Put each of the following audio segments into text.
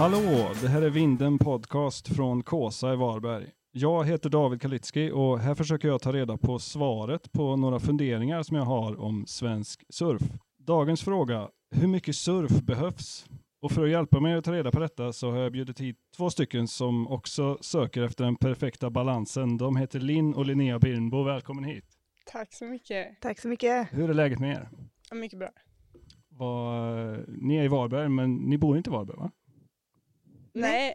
Hallå, det här är Vinden Podcast från Kåsa i Varberg. Jag heter David Kalitski och här försöker jag ta reda på svaret på några funderingar som jag har om svensk surf. Dagens fråga, hur mycket surf behövs? Och för att hjälpa mig att ta reda på detta så har jag bjudit hit två stycken som också söker efter den perfekta balansen. De heter Linn och Linnea Birnbo. Välkommen hit. Tack så mycket. Tack så mycket. Hur är läget med er? Ja, mycket bra. Vad- ni är i Varberg, men ni bor inte i Varberg va? Nej,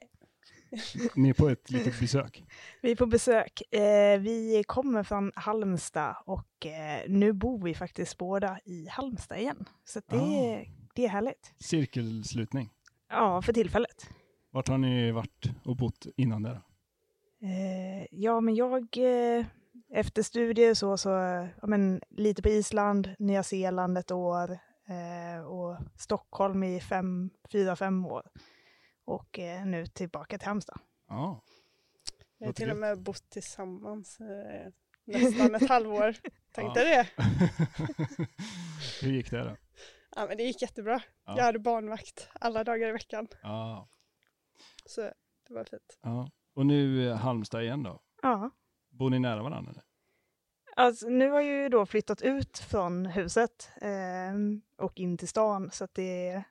Ni är på ett litet besök. Vi är på besök. Eh, vi kommer från Halmstad och eh, nu bor vi faktiskt båda i Halmstad igen. Så det, Ah. det är härligt. Cirkelslutning. Ja, för tillfället. Vart har ni varit och bott innan det? då? Eh, ja, men jag eh, efter studier så, så ja, men, lite på Island, Nya Zeeland ett år eh, och Stockholm i fem, fyra, fem år. Och eh, nu tillbaka till Halmstad. Ja, vi har till och med bott tillsammans eh, nästan ett halvår. Tänkte det. Hur gick det då? Ja, men det gick jättebra. Ja. Jag hade barnvakt alla dagar i veckan. Ja, Så det var fint. ja. Och nu eh, Halmstad igen då? Ja. Bor ni nära varandra? Eller? Alltså, nu har jag ju då flyttat ut från huset ehm, och in till stan så att det, är-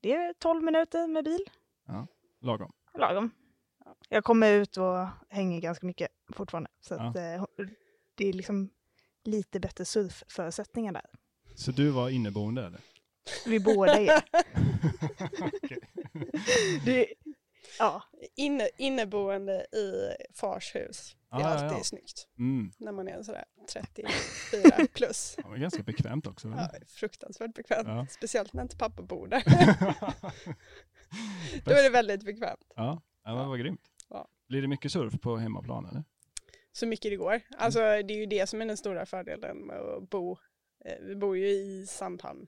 det är 12 minuter med bil, Lagom. lagom. Jag kommer ut och hänger ganska mycket fortfarande så Ja. att eh, det är liksom lite bättre surfförutsättningar där. Så du var inneboende eller? Vi båda är. Okej. det, ja, Inne, inneboende i fars hus. Det är Ah, ja, alltid ja. snyggt Mm. när man är sådär 34 plus. Ja, men ganska bekvämt också. Ja, fruktansvärt bekvämt. Ja. Speciellt när inte pappa bor där. Då är det väldigt bekvämt. ja, ja, men vad grymt. Ja. Blir det mycket surf på hemmaplan eller? så mycket det går. Alltså det är ju det som är den stora fördelen med att bo. Eh, vi bor ju i Sandhamn.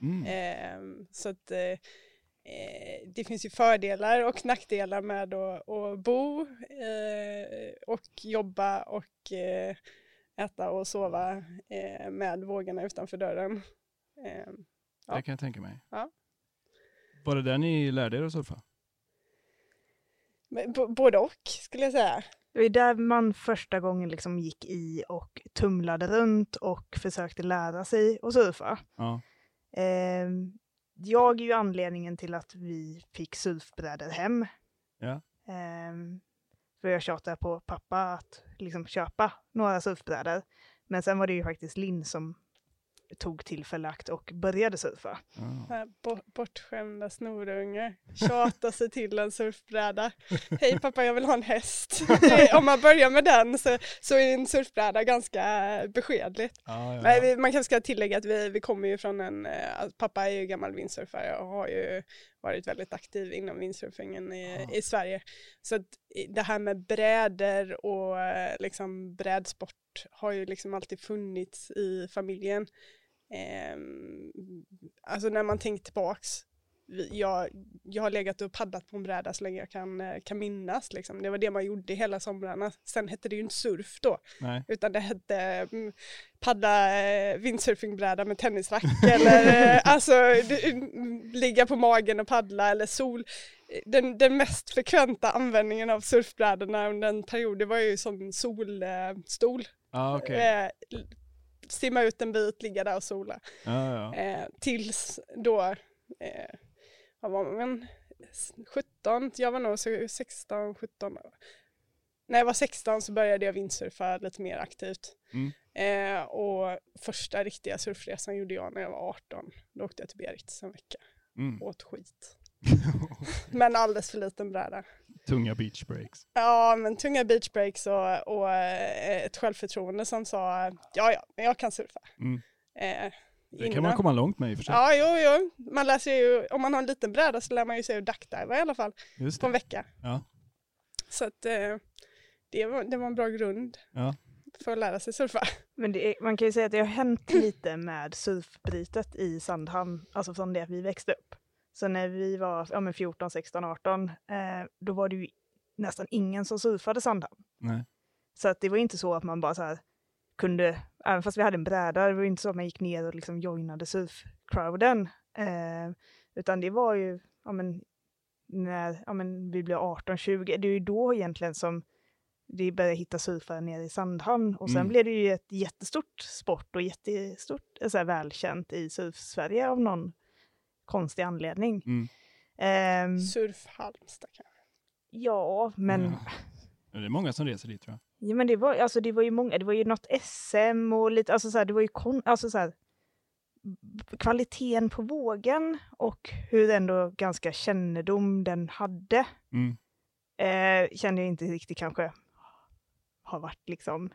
Mm. Eh, så att eh, eh, det finns ju fördelar och nackdelar med att, att bo eh, och jobba och äta och sova med vågorna utanför dörren. Eh, ja. Det kan jag tänka mig. Ja. Var det där ni lärde er att surfa? men b- både och skulle jag säga. det var där man första gången liksom gick i och tumlade runt och försökte lära sig att surfa. Ja. Ehm, jag är ju anledningen till att vi fick surfbrädor hem. Ja. Ehm, för jag tjatade på pappa att liksom köpa några surfbrädor. Men sen var det ju faktiskt Linn som tog tillfälle akt och började surfa. Bo- Bortskämda snorungar tjatar sig till en surfbräda. Hej pappa, jag vill ha en häst. Om man börjar med den så, så är en surfbräda ganska beskedligt. Ja, ja, Men man kanske ska tillägga att vi, vi kommer ju från en, eh, att pappa är ju gammal windsurfare och har ju varit väldigt aktiv inom windsurfingen i, Ah. i Sverige. Så att det här med brädor och eh, liksom brädsport har ju liksom alltid funnits i familjen. Ehm, alltså när man tänker tillbaks, jag, jag har legat och paddlat på en bräda så länge jag kan, eh, kan minnas. Liksom. Det var det man gjorde hela somrarna. Sen hette det ju inte surf då, Nej. utan det hette mm, paddla eh, windsurfingbräda med tennisrack eller eh, alltså mm, ligga på magen och paddla eller sol. Den, den mest frekventa användningen av surfbrädorna under en period det var ju som solstol. Eh, l- simma ut en bit, ligga där och sola. Ja, ja. Eh, tills då, eh, vad var man, 17, jag var nog så 16, 17. När jag var 16 så började jag windsurfa lite mer aktivt. Mm. Eh, och första riktiga surfresan gjorde jag när jag var 18. Då åkte jag till Biarritz en vecka Mm. åt skit. Men alldeles för liten bräda. Tunga beach breaks. Ja, men tunga beach breaks och, och eh, ett självförtroende som sa ja, ja, men jag kan surfa. Mm. Eh, Det kan man komma långt med i och för sig. Ja, jo, jo. Man lär sig ju, om man har en liten bräda så lär man ju sig att duckdiva i alla fall Just på en vecka. Ja. Så att eh, det, var, det var en bra grund Ja. för att lära sig surfa. Men det är, man kan ju säga att det har hänt lite med surfbrytet i Sandhamn, alltså från det att vi växte upp. Så när vi var ja, men 14, 16, 18, eh, då var det ju nästan ingen som surfade Sandhamn. Nej. Så att det var inte så att man bara så här kunde, även fast vi hade en bräda, det var inte så att man gick ner och liksom joinade surfcrowden. Eh, utan det var ju, ja men, när ja, men vi blir 18-20, det är ju då egentligen som det började hitta surfare nere i Sandhamn och sen Mm. blev det ju ett jättestort sport och jättestort, så här, välkänt i surf-Sverige av någon konstig anledning. Mm. Ehm, Surf Halmstad kanske. ja, men. Ja, Det är många som reser dit tror jag. Ja, men det, var, alltså, det var ju många, det var ju något SM och lite, alltså så här, det var ju kon, alltså, så här, kvaliteten på vågen och hur ändå ganska kännedom den hade Mm. eh, känner jag inte riktigt kanske har varit liksom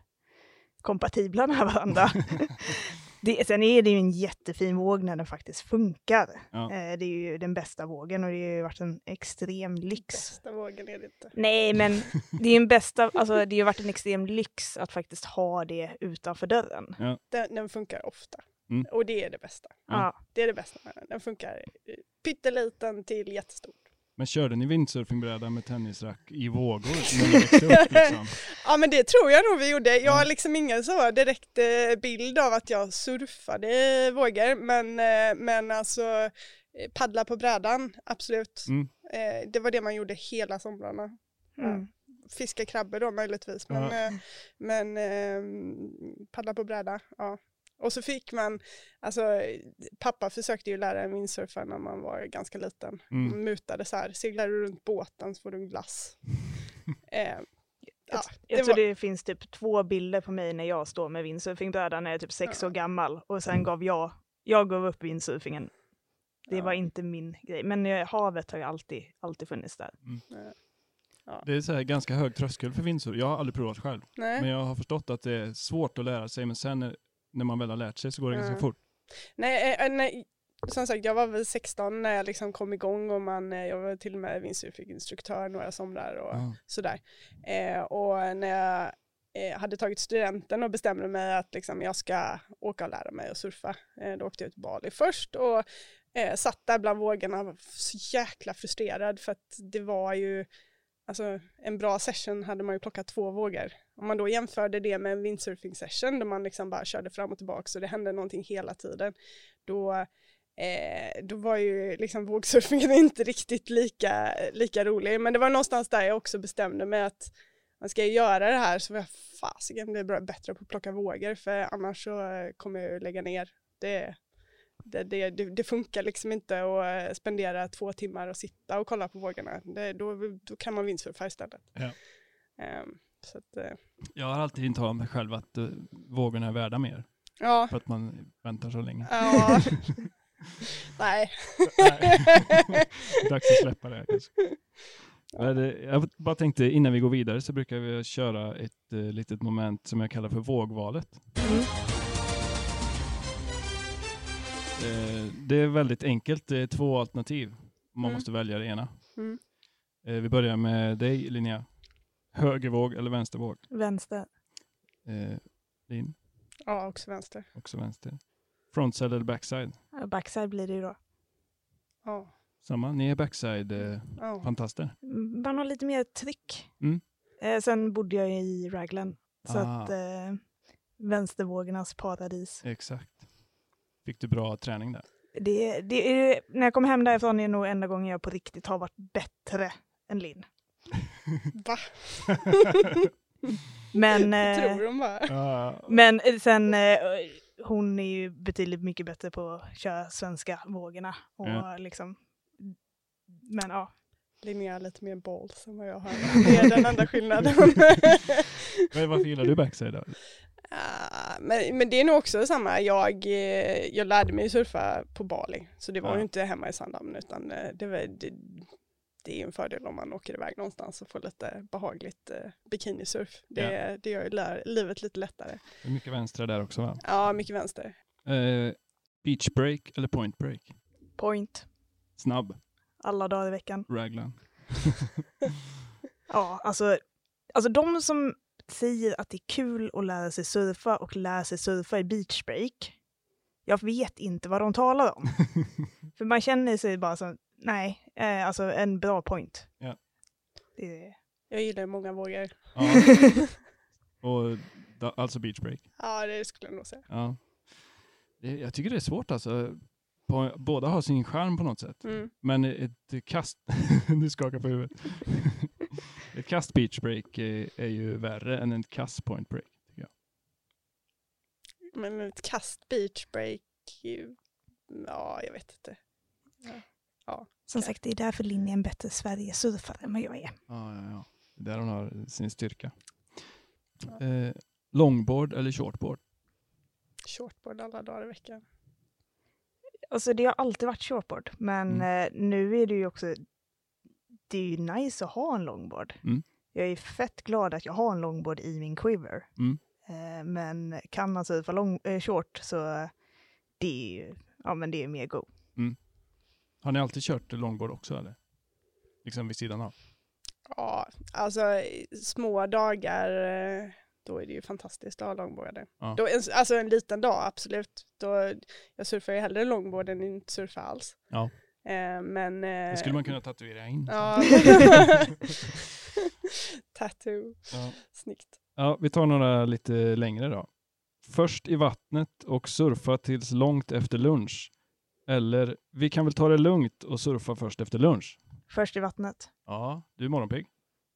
kompatibla med varandra. det, sen är det ju en jättefin våg när den faktiskt funkar. Ja. Eh, det är ju den bästa vågen och det har ju varit en extrem lyx. Bästa vågen är det inte. Nej, men det är en bästa, alltså det har ju varit en extrem lyx att faktiskt ha det utanför dörren. Den, den funkar ofta. Mm. Och det är det bästa. Ja. Ja. Det är det bästa med den. Den funkar pytteliten till jättestort. Men körde ni windsurfingbräda med tennisrack i vågor upp liksom? Ja men det tror jag nog vi gjorde. Jag Ja. har liksom ingen så direkt eh, bild av att jag surfade vågor men, eh, men alltså eh, paddla på brädan, absolut. Mm. Det var det man gjorde hela somrarna. Mm. Fiska krabbor då möjligtvis men, Ja. men eh, paddla på bräda, ja. Och så fick man, alltså pappa försökte ju lära en windsurfa när man var ganska liten. Mm. Mutade så här, seglar du runt båten så får du en glass. eh, ja, Jag, det tror var- det finns typ två bilder på mig när jag står med windsurfingbrädan när jag är typ sex Ja. år gammal och sen gav jag, jag gav upp windsurfingen. Det Ja. var inte min grej, men eh, havet har ju alltid, alltid funnits där. Det är så här ganska hög tröskel för windsurf. Jag har aldrig provat själv. Nej. Men jag har förstått att det är svårt att lära sig. Men sen när, man väl har lärt sig så går det ganska Ja. fort. Nej, eh, nej, som sagt jag var väl 16 när jag liksom kom igång och man, eh, jag var till och med windsurfinginstruktör några somrar och Ja. sådär. Eh, och när jag eh, hade tagit studenten och bestämde mig att liksom, jag ska åka och lära mig att surfa, eh, då åkte jag till Bali först och eh, satt där bland vågorna så jäkla frustrerad för att det var ju Alltså en bra session hade man ju plockat två vågor. Om man då jämförde det med en windsurfing session där man liksom bara körde fram och tillbaka så det hände någonting hela tiden. Då, eh, då var ju liksom vågsurfingen inte riktigt lika, lika rolig. Men det var någonstans där jag också bestämde mig att man ska jag göra det här så var jag fasiken bli bättre på att plocka vågor för annars så kommer jag ju lägga ner. Det, det, det, det, funkar liksom inte att eh, spendera två timmar och sitta och kolla på vågorna. Det, då, då kan man windsurfa istället. Ja. Ehm, så att, eh, Jag har alltid intalat mig själv att uh, vågorna är värda mer. ja. För att man väntar så länge. ja. Nej. Dags att släppa det kanske. Jag bara tänkte innan vi går vidare så brukar vi köra ett uh, litet moment som jag kallar för vågvalet. Mm. Eh, det är väldigt enkelt. Det är två alternativ. Man Mm. måste välja det ena. Mm. Eh, vi börjar med dig Linnea. Högervåg eller vänstervåg? Vänster. Eh, Linn, Ja, också vänster. också vänster. Frontside eller backside? Backside blir det ju då. Ja. Samma, ni är backside eh, Ja. Mm, Man har lite mer tryck. Mm. Eh, sen bodde jag i Raglan, så Ah. att eh, vänstervågornas paradis. Exakt. Fick du bra träning där? Det, det är, när jag kom hem därifrån är det nog enda gången jag på riktigt har varit bättre än Linn. Va? Men, eh, Tror de bara. Men eh, sen, eh, hon är ju betydligt mycket bättre på att köra svenska vågorna. Och Ja. liksom, men ja, Linnea lite mer balls än vad jag har. Det är den enda skillnaden. Men varför gillar du backside då? Men, men det är nog också samma. Jag, eh, jag lärde mig surfa på Bali. Så det var Ja. ju inte hemma i Sandhamn utan eh, det, var, det, det är ju en fördel om man åker iväg någonstans och får lite behagligt eh, bikinisurf. Det, det gör ju lär, livet lite lättare. Det är mycket vänstra där också va? Ja, mycket vänster. Eh, beach break eller point break? point Snabb, alla dagar i veckan. raglan. Ja, alltså, alltså de som säger att det är kul att lära sig surfa och lära sig surfa i beach break. Jag vet inte vad de talar om. För man känner sig bara som, nej, eh, alltså en bra point. Ja. Det är, Jag gillar många vågor. ja. Och da, alltså beach break. Ja, det skulle jag nog säga. Ja. Det, jag tycker det är svårt alltså. på, båda har sin charm på något sätt. Mm. Men ett kast, du skakar på huvudet. Ett kast beach break är, är ju värre än en kast point break. Tycker jag. Men ett kast beach break, ju- ja jag vet inte. Som sagt, det är därför Linn är en bättre Sverige-surfare än vad jag är. Ja, ja, ja. Det är där hon har sin styrka. Ja. Eh, longboard eller shortboard? Shortboard alla dagar i veckan. Alltså det har alltid varit shortboard, men Mm. eh, nu är det ju också, det är ju nice att ha en longboard. Mm. Jag är fett glad att jag har en longboard i min quiver. Mm. Eh, men kan man surfa long, eh, short så det är ju, ja men det är mer go. Har ni alltid kört longboard också eller? Liksom vid sidan av? Ja, alltså små dagar, eh, då är det ju fantastiskt att ha longboarden. Ja. Då, alltså en liten dag, absolut. Då, jag surfar ju hellre longboard än inte surfa alls. Ja. Eh, men... Eh, Det skulle man kunna tatuera in. Ja. Tattoo, Ja. snyggt. Ja, vi tar några lite längre då. Först i vattnet och surfa tills långt efter lunch. Eller vi kan väl ta det lugnt och surfa först efter lunch. Först i vattnet. Ja, du är morgonpigg.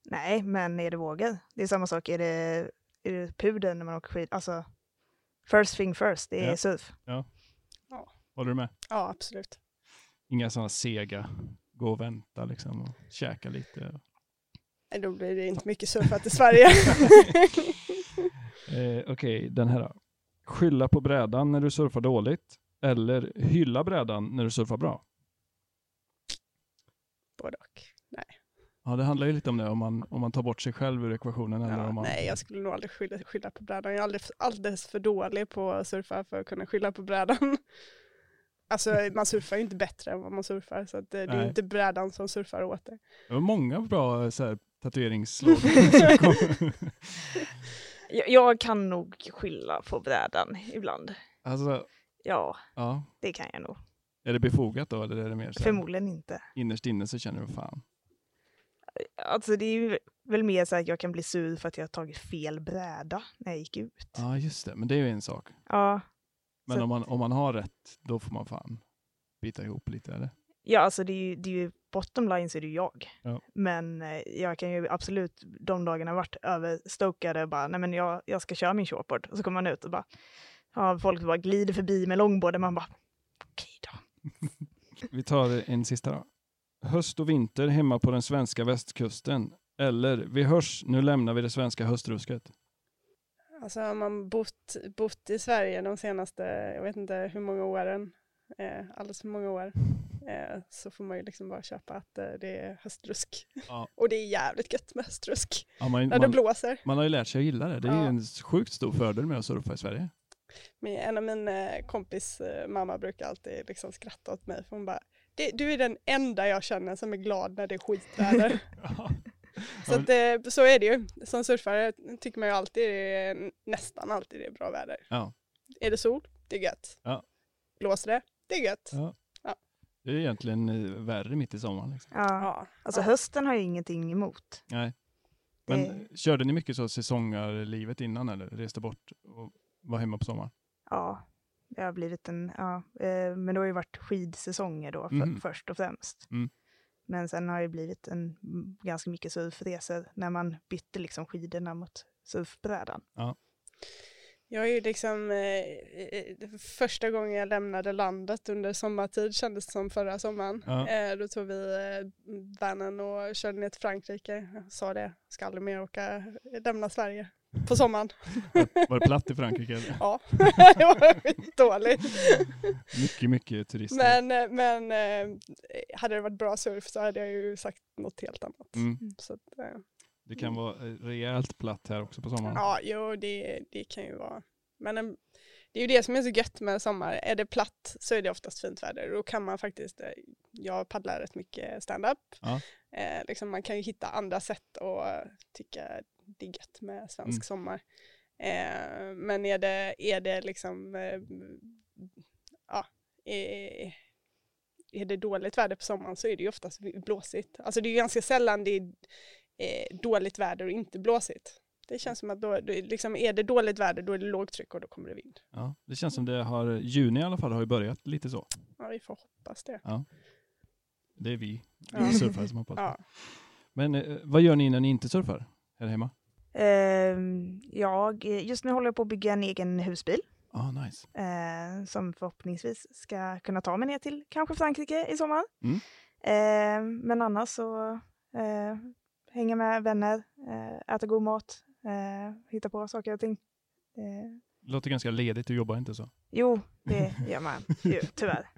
Nej, men är det vågor? Det är samma sak, är det, är det pudeln när man åker skid? Alltså, first thing first, det är Ja. surf. Håller du med? Ja, absolut. Inga sådana sega, gå och vänta liksom och käka lite. Nej, Då blir det inte mycket surfat i Sverige. Eh, Okej, den här då. Skylla på brädan när du surfar dåligt. Eller hylla brädan när du surfar bra. Både och. Ja, det handlar ju lite om det, om man, om man tar bort sig själv ur ekvationen. Eller Ja, om man... nej, jag skulle nog aldrig skylla, skylla på brädan. Jag är alldeles, alldeles för dålig på att surfa för att kunna skylla på brädan. Alltså man surfar ju inte bättre än vad man surfar så att det, det är inte brädan som surfar åt det. Det var många bra så här, tatueringsslag. Jag, jag kan nog skylla på brädan ibland. alltså, Ja, ja. det kan jag nog. Är det befogat då, eller är det mer så här, Förmodligen inte. innerst inne så känner du fan. Alltså det är ju väl mer så att jag kan bli sur för att jag har tagit fel bräda när jag gick ut. Ja, just det. Men det är ju en sak. Ja, Men Så- om man, om man har rätt, då får man fan bita ihop lite, eller? ja alltså det är ju, det är ju bottom line så är det ju jag. Ja. Men eh, jag kan ju absolut de dagarna varit överstokade och bara, nej men jag, jag ska köra min shortboard. Och så kommer man ut och bara, ja, folk bara glider förbi med longboarden. Man bara, okej då. Vi tar en sista då. Höst och vinter hemma på den svenska västkusten. Eller vi hörs, nu lämnar vi det svenska höstrusket. Alltså har man bott, bott i Sverige de senaste, jag vet inte hur många åren, eh, alldeles för många år, eh, så får man ju liksom bara köpa att eh, det är höstrusk. Ja. Och det är jävligt gött med höstrusk, Ja, man, när det man, blåser. man har ju lärt sig att gilla det. Det är Ja. en sjukt stor fördel med att surfa i Sverige. Men en av min eh, kompis eh, mamma brukar alltid liksom skratta åt mig för hon bara det, du är den enda jag känner som är glad när det är skitväder. Så, att, eh, så är det ju. Som surfare tycker man ju alltid det är, nästan alltid det är bra väder. Ja. Är det sol? Det är gött. Ja. Blåser det? Det är gött. Ja. Ja. Det är egentligen eh, värre mitt i sommaren. Liksom. Ja. Ja. Alltså ja. hösten har jag ingenting emot. Nej. Men Det- körde ni mycket så säsongarlivet innan eller reste bort och var hemma på sommaren? Ja, det har blivit en, ja, eh, men det har ju varit skidsäsonger då för, Mhm. först och främst. Mm. Men sen har det blivit en, ganska mycket surfresor när man bytte liksom skidorna mot surfbrädan. Jag är ju liksom eh, eh, första gången jag lämnade landet under sommartid kändes det som förra sommaren. Ja. Eh, då tog vi eh, vanen och körde ner till Frankrike. Jag sa det, ska aldrig mer åka, lämna Sverige på sommaren. Var, var det platt i Frankrike? Eller? Ja, det var skitdåligt. Mycket, mycket turister. Men, eh, men eh, hade det varit bra surf så hade jag ju sagt något helt annat. Mm. Så att, eh, Det kan vara eh, rejält platt här också på sommaren. Ja, jo, det, det kan ju vara. Men em, det är ju det som är så gött med sommar. Är det platt så är det oftast fint väder. Då kan man faktiskt, jag paddlar rätt mycket stand-up. Ja. Eh, liksom man kan ju hitta andra sätt att tycka det är gött med svensk Mm. sommar. Eh, men är det, är det liksom, eh, ja, är, är det dåligt väder på sommaren så är det ju oftast blåsigt. Alltså det är ju ganska sällan det är eh, dåligt väder och inte blåsigt. Det känns som att då, liksom, är det dåligt väder då är det lågtryck och då kommer det vind. Ja, det känns som det har, juni i alla fall har ju börjat lite så. Ja. Ja, vi får hoppas det. Det är vi, Ja. vi surfare som hoppas. Ja. Men eh, vad gör ni när ni inte surfar här hemma? Ehm, jag, just nu håller jag på att bygga en egen husbil Ah, nice. eh, som förhoppningsvis ska kunna ta mig ner till kanske Frankrike i sommar. Mm. Ehm, men annars så eh, hänga med vänner, eh, äta god mat, hitta på saker och ting. Det låter ganska ledigt, du jobbar inte så. jo, det gör man ju tyvärr.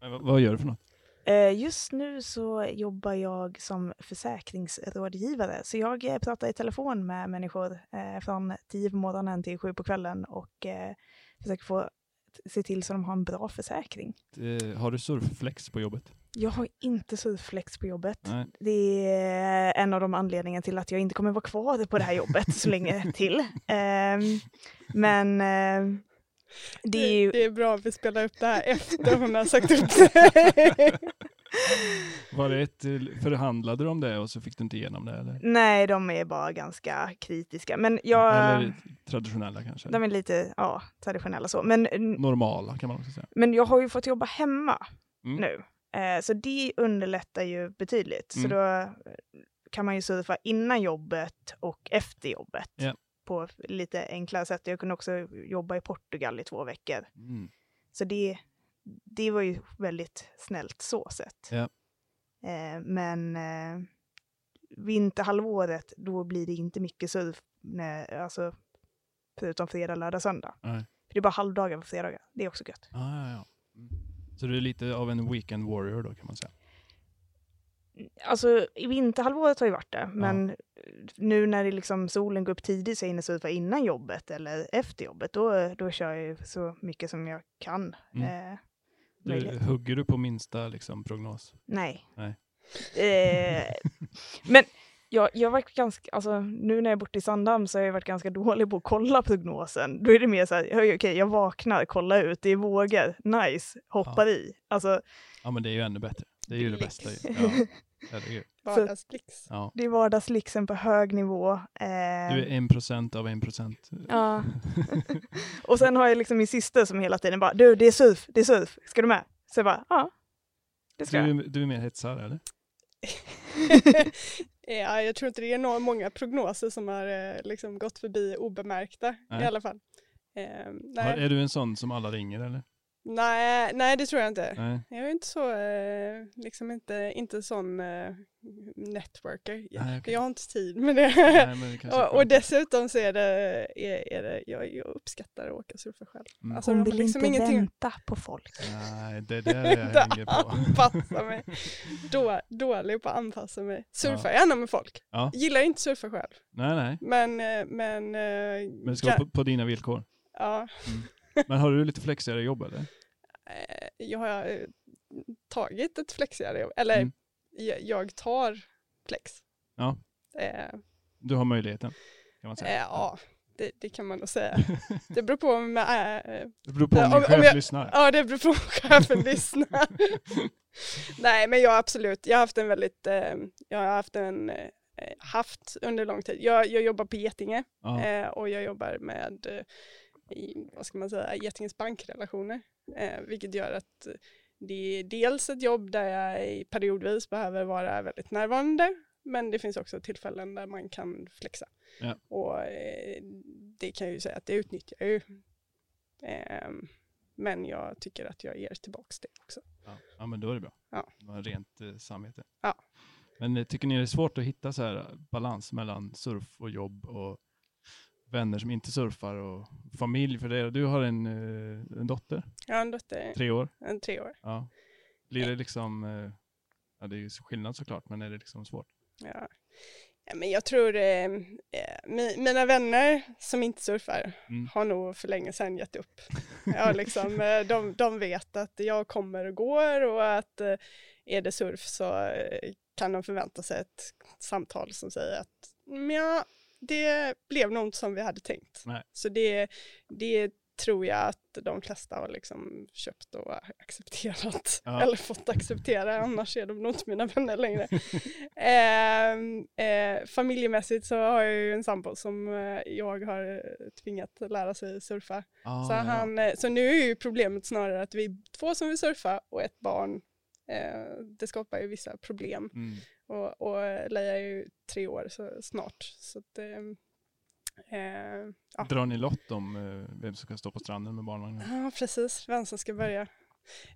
Vad gör du för något? Eh, Just nu så jobbar jag som försäkringsrådgivare, så jag eh, pratar i telefon med människor eh, från 10 på morgonen till 7 på kvällen och försöker få se till så de har en bra försäkring. Har du surfflex på jobbet? Jag har inte surfflex på jobbet. Nej. Det är en av de anledningarna till att jag inte kommer vara kvar på det här jobbet så länge till. Ehm, men det är ju... det är bra att vi spelar upp det här efter hon har sagt upp det. Var det ett, förhandlade om det och så fick du inte igenom det? Eller, Nej, de är bara ganska kritiska. Men jag... eller traditionella kanske? De är lite ja, traditionella så. Men, Normala kan man också säga. men jag har ju fått jobba hemma Mm. nu. Eh, så det underlättar ju betydligt. Så Mm. då eh, kan man ju surfa innan jobbet och efter jobbet. Ja. På lite enklare sätt. Jag kunde också jobba i Portugal i två veckor. Mm. Så det, det var ju väldigt snällt så sett. Ja. Eh, men eh, vinterhalvåret, då blir det inte mycket surf. När, alltså, förutom fredag, lördag, söndag. Nej. För det är bara halvdagar på fredagar. Det är också gött. Ah, ja, ja. Mm. Så du är lite av en weekend warrior då kan man säga? Alltså i vinterhalvåret har ju varit det, men nu när det liksom solen går upp tidigt så jag hinner surfa innan jobbet eller efter jobbet, då, då kör jag så mycket som jag kan. Mm. Eh, Du, hugger du på minsta liksom, prognos? Nej. Nej. Eh, men jag, jag varit ganska, alltså nu när jag är borta i Sandhamn så har jag varit ganska dålig på att kolla prognosen. Då är det mer så här, okej, okej, jag vaknar, kollar ut, det är vågor, nice, hoppar i. Alltså Ja men det är ju ännu bättre. Det är ju det bästa. Ja, herregud. Vardagslyx. Ja. det är vardagslyxen på hög nivå. Eh, Du är en procent av en procent. Ja. Och sen har jag liksom min syster som hela tiden bara, du det är surf, det är surf, ska du med? Så jag bara, ja. Det ska jag. Du, du är mer hetsare eller? ja, jag tror inte det är några, många prognoser som har eh, liksom gått förbi obemärkta Nej. i alla fall. Eh, nej. är du en sån som alla ringer eller? Nej, nej, det tror jag inte. Nej. Jag är inte så, eh, liksom inte, inte sån eh, networker. Jag, Nej, okej. jag har inte tid med det. Nej, men det och, och dessutom så är det, är, är det jag, jag uppskattar att åka surfa själv. Mm. Alltså, Hon vill liksom inte ingenting- vänta på folk. Nej, det är det jag hänger på. anpassa mig. Då, dålig på att anpassa mig. Surfa gärna med folk. Ja. Gillar inte surfa själv. Nej, nej. Men, eh, men, Men det ska ja, vara på, på dina villkor. ja, Men har du lite flexigare jobb eller? Eh, jag har eh, tagit ett flexigare jobb. Eller Mm. jag, tar flex. Ja. Eh, Du har möjligheten kan man eh, säga. ja, det, det kan man nog säga. Det beror på om eh, Det beror på om om- chef jag- lyssnar. Ja, det beror på om chefen lyssnar. Nej, men jag absolut, jag har haft en väldigt, eh, jag har haft en, eh, haft under lång tid. Jag, jag jobbar på Getinge eh, och jag jobbar med, eh, i, vad ska man säga, Getinges bankrelationer. Eh, vilket gör att det är dels ett jobb där jag periodvis behöver vara väldigt närvarande. Men det finns också tillfällen där man kan flexa. Ja. Och eh, det kan jag ju säga att det utnyttjar jag ju. Ehm, men jag tycker att jag ger tillbaks det också. Ja. ja, men då är det bra. Ja. Du har rent eh, samvete. Ja. Men eh, tycker ni det är svårt att hitta så här balans mellan surf och jobb och vänner som inte surfar och familj för det? Du har en, eh, en dotter, har en dotter, tre år. en tre år. Ja. Blir det liksom, eh, ja det är ju skillnad såklart, men är det liksom svårt? Ja. Ja, men jag tror eh, eh, mi, mina vänner som inte surfar Mm. har nog för länge sedan gett upp. Ja, liksom, eh, de, de vet att jag kommer och går och att eh, är det surf så eh, kan de förvänta sig ett samtal som säger att "Mm, ja, det blev nog inte som vi hade tänkt. Nej. Så det, det tror jag att de flesta har liksom köpt och accepterat. Ja. Eller fått acceptera, annars är de nog inte mina vänner längre. eh, eh, familjemässigt så har jag ju en sambo som eh, jag har eh, tvingat lära sig surfa. Ah, så, ja. han, eh, så nu är ju problemet snarare att vi är två som vill surfa och ett barn. Eh, det skapar ju vissa problem. Mm. Och, och Leia är ju tre år så snart. Så att, ehm, eh, ja. Drar ni lott om eh, vem som ska stå på stranden med barnvagnen? ja, precis. Vem som ska börja.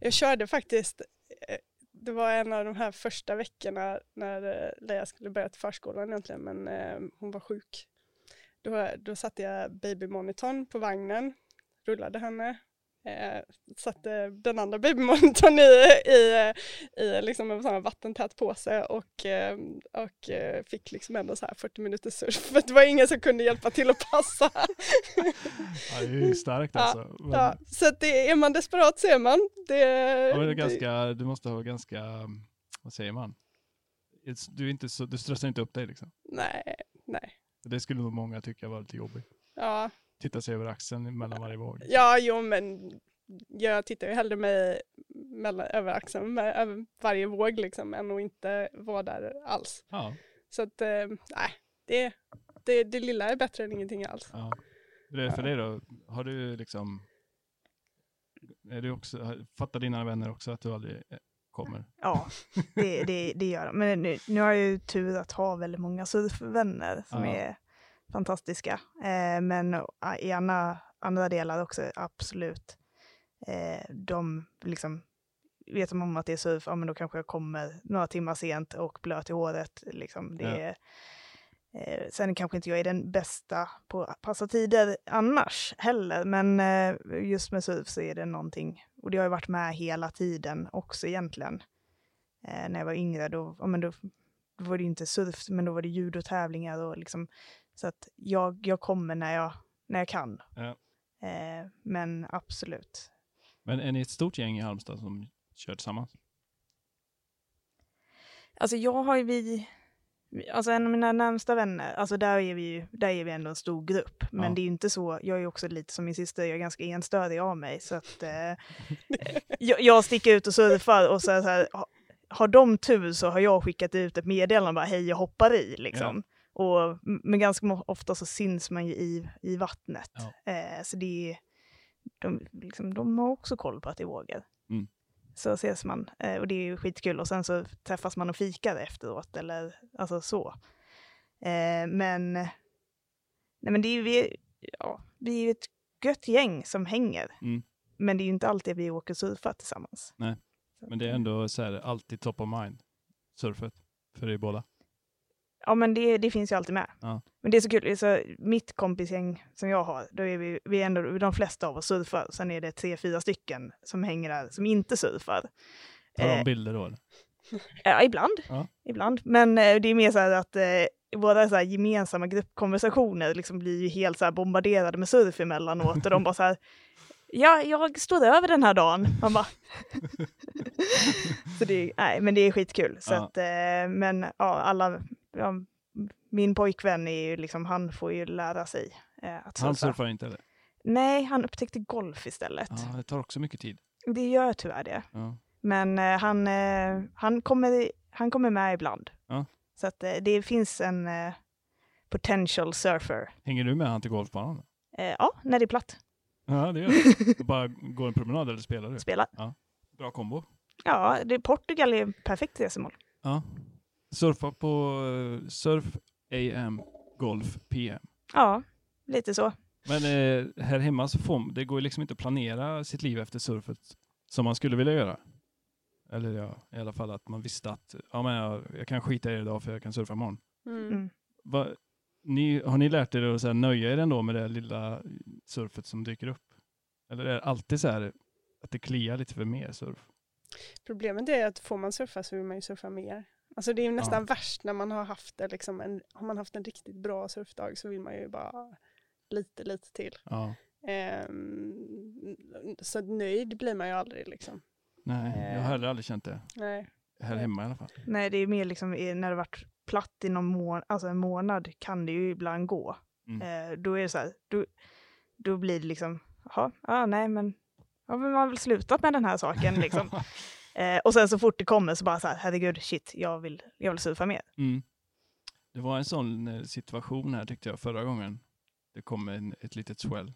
Jag körde faktiskt, eh, det var en av de här första veckorna när eh, Leia skulle börja till förskolan egentligen, men eh, hon var sjuk. Då, då satte jag babymonitorn på vagnen, rullade henne, eh, satte den andra babymonitorn i, i, i liksom en sån vattentät påse och, eh, och eh, fick liksom ändå så här 40 minuters surf. För det var ingen som kunde hjälpa till att passa. Ja, det är ju starkt Ja, alltså. Men, ja, så att det, är man desperat så är man. Det, ja, det är det- ganska, du måste ha ganska, vad säger man? Du, är inte så, du stressar inte upp dig liksom. Nej, nej. Det skulle nog många tycka var lite jobbigt. Ja, Titta sig över axeln mellan varje våg. ja jo men jag tittar ju hellre mig mellan, över axeln med, över varje våg liksom än att inte vara där alls. Ja, Så att eh, nej, det, det, det lilla är bättre än ingenting alls. ja. Hur är det för dig då? Har du liksom, är du också, fattar dina vänner också att du aldrig eh, kommer? Ja, det, det, det gör de. Men nu, nu har jag ju tur att ha väldigt många surfvänner som Ja. är fantastiska. Eh, men eh, i andra, andra delar också, absolut. Eh, de liksom, vet de om att det är surf, ja men då kanske jag kommer några timmar sent och blöt i håret. Liksom. Det Ja. är, eh, sen kanske inte jag är den bästa på att passa tider annars heller, men eh, just med surf så är det någonting, och det har ju varit med hela tiden också egentligen. Eh, när jag var yngre, då, ja, men då var det inte surf, men då var det judotävlingar och liksom, så att jag, jag kommer när jag, när jag kan. Ja. Eh, men absolut. Men är ni ett stort gäng i Halmstad som kör tillsammans? Alltså jag har ju vi, alltså en av mina närmsta vänner, alltså där är vi ju, där är vi ändå en stor grupp. Men Ja. det är ju inte så, jag är också lite som min syster, jag är ganska enstörig av mig. Så att eh, jag, jag sticker ut och surfar och så, så här, har de tur så har jag skickat ut ett meddelande bara hej jag hoppar i liksom. Och, men ganska ofta så syns man ju i, i vattnet. Ja. Eh, så det är, de, liksom, de har också koll på att det är vågor. Mm. Så ses man eh, och det är ju skitkul och sen så träffas man och fikar efteråt eller alltså så. Eh, men, nej men det är ju vi, ja, vi är ju ett gött gäng som hänger. Mm. Men det är ju inte alltid vi åker surfa tillsammans. Nej, Men det är ändå så här, alltid top of mind, surfet, för er båda. Ja men det, det finns ju alltid med. Ja. Men det är så kul, så mitt kompisgäng som jag har, då är vi, vi är ändå, de flesta av oss surfar. Sen är det tre, fyra stycken som hänger där som inte surfar. Tar de Eh, bilder då eller? Ja, ibland. Ja. ibland. Men eh, det är mer så här att eh, våra så här, gemensamma gruppkonversationer liksom blir ju helt så här bombarderade med surf emellanåt. Och de bara så här, ja, jag står över den här dagen. Man bara... så det, nej, men det är skitkul. Så Ja. att, eh, men ja, alla, ja, min pojkvän är ju liksom, han får ju lära sig eh, att surfa. Han surfar inte eller? Nej, han upptäckte golf istället. Ja, det tar också mycket tid. Det gör tyvärr det. Ja. Men eh, han, eh, han, kommer, han kommer med ibland. Ja. Så att eh, det finns en eh, potential surfer. Hänger du med han till golfbanan? ja, när det är platt. Ja, det gör. Och bara går en promenad eller spelar du? Spela. Bra kombo. Ja, det, Portugal är perfekt resmål. Ja. Surfa på eh, Surf AM Golf PM. Ja, lite så. Men eh, här hemma så får det går ju liksom inte att planera sitt liv efter surfet som man skulle vilja göra. Eller ja, i alla fall att man visste att ja, men jag, jag kan skita i det idag för jag kan surfa imorgon. Mm. Mm. Va, ni, har ni lärt er att så här, nöja er ändå med det lilla surfet som dyker upp? Eller är det alltid så här att det kliar lite för mer surf? Problemet är att får man surfa så vill man ju surfa mer. Alltså det är ju nästan värst när man har haft det liksom en, har man haft en riktigt bra surfdag så vill man ju bara lite, lite till. Ja. Ehm, så nöjd blir man ju aldrig liksom. Nej, jag har heller aldrig känt det. Nej. Här hemma i alla fall. Nej, det är mer liksom när det varit platt i någon månad, alltså en månad kan det ju ibland gå. Mm. Eh, då är det så här, då, då blir det liksom, jaha, ja, nej men, ja, men man har väl slutat med den här saken liksom. eh, och sen så fort det kommer så bara så här, herregud, shit, jag vill, jag vill surfa mer. Mm. Det var en sån eh, situation här tyckte jag förra gången. Det kom en, ett litet swell.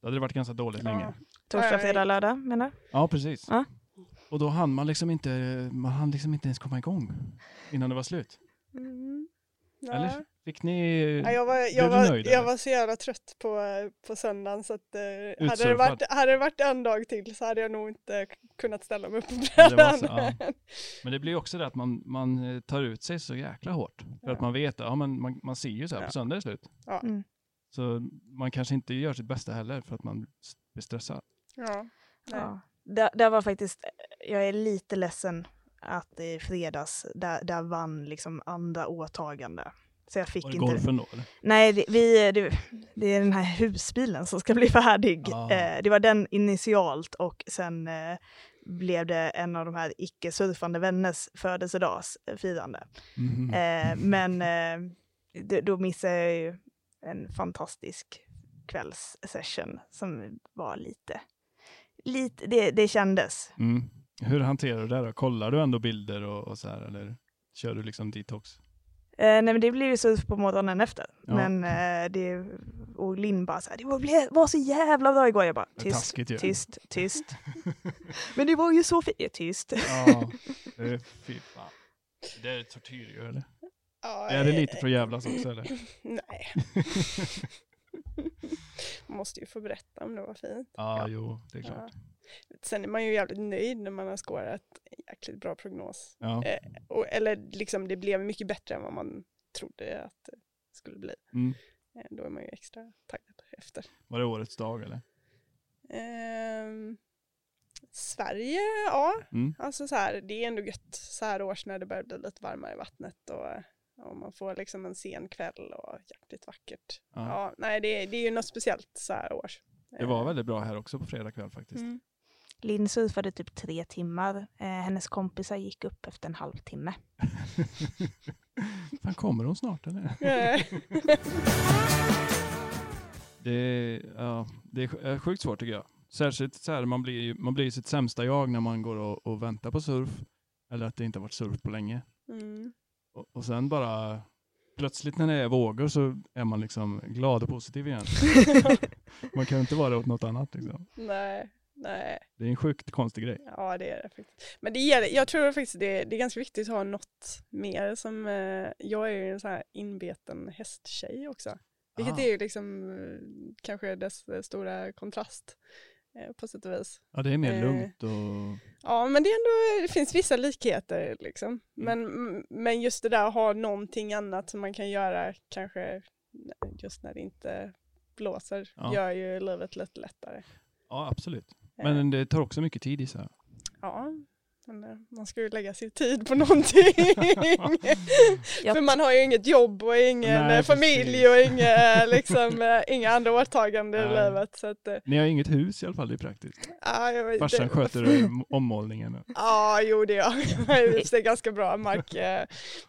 Det hade varit ganska dåligt Ja. länge. Torsdag, fredag, lördag menar du? Ja, precis. Ja. Och då hann man liksom inte, man hann liksom inte ens komma igång innan det var slut. Mm. Ja. Eller fick ni... Ja, jag var, jag, var, nöjd, jag var så jävla trött på, på söndagen så att eh, hade, det varit, hade det varit en dag till så hade jag nog inte kunnat ställa mig upp på brädan. så, ja. Men det blir också det att man, man eh, tar ut sig så jäkla hårt. För att man vet, ja men man, man ser ju så här, Ja. på söndag är slut. Ja. Mm. Så man kanske inte gör sitt bästa heller för att man blir stressad. Ja. Det, det var faktiskt, jag är lite ledsen att i fredags, där, där vann liksom andra åtagande. Så jag fick Var det inte... golfen då eller? Nej, det, vi, det, det är den här husbilen som ska bli färdig. Ah. Eh, det var den initialt och sen eh, blev det en av de här icke-surfande vänners födelsedagsfirande. Mhm. Eh, men eh, det, då missade jag ju en fantastisk kvällssession som var lite, lite det, det kändes. Mm. Hur hanterar du det då? Kollar du ändå bilder och, och så här eller kör du liksom detox? Eh, nej men det blev ju surf på morgonen efter. Ja. Men eh, det, och Linn bara så här, det var, var så jävla bra igår. Jag bara, tyst, taskigt ju. tyst, tyst. men det var ju så fint. Ja, Tyst. Ja, det är, fy fan. Det är tortyr ju eller? Ja, Är det eh, lite för att jävlas också eller? Nej. Man måste ju få berätta om det var fint. Ja, Ja. jo, det är klart. Sen är man ju jävligt nöjd när man har skårat en jäkligt bra prognos. Ja. Eh, och, eller liksom det blev mycket bättre än vad man trodde att det skulle bli. Mm. Eh, då är man ju extra taggad efter. Var det årets dag eller? Ehm, Sverige, ja. Mm. Alltså så här, det är ändå gött så här års när det börjar bli lite varmare i vattnet och, och man får liksom en sen kväll och jäkligt vackert. Ja. Ja, nej det, är- det är ju något speciellt så här års. Det var väldigt bra här också på fredag kväll faktiskt. Mm. Linn surfade typ tre timmar. Eh, hennes kompisar gick upp efter en halvtimme. Fan, kommer hon snart eller? Eh, Det, är- ja, det är är sjukt svårt tycker jag. Särskilt så här, man blir, ju- man blir sitt sämsta jag när man går och, och väntar på surf. Eller att det inte har varit surf på länge. Och, och sen bara plötsligt när det är vågor så är man liksom glad och positiv igen. man kan inte vara det åt något annat. Liksom. nej, nej. Det är en sjukt konstig grej. Ja det är det faktiskt. Men det gäller, jag tror faktiskt det, det är ganska viktigt att ha något mer som, eh, jag är ju en sån här inbeten hästtjej också. Vilket Ah. är ju liksom eh, kanske dess stora kontrast på sätt och vis. Ja, det är mer Eh. lugnt och... Ja men det, är ändå, det finns vissa likheter liksom. Mm. Men, men just det där att ha någonting annat som man kan göra kanske just när det inte blåser Ja. gör ju livet lite lättare. Ja, absolut. Eh, Men det tar också mycket tid i sig. Ja, men eh, man ska ju lägga sin tid på någonting. Jag För man har ju inget jobb och ingen Nej, eh, familj precis. och inga, liksom, eh, inga andra åtaganden i livet. Så att, Ni har inget hus i alla fall, det är praktiskt. ja, jag vet, Farsan det- sköter ommålningen. Ja, jo det gör jag. Det är ganska bra mark,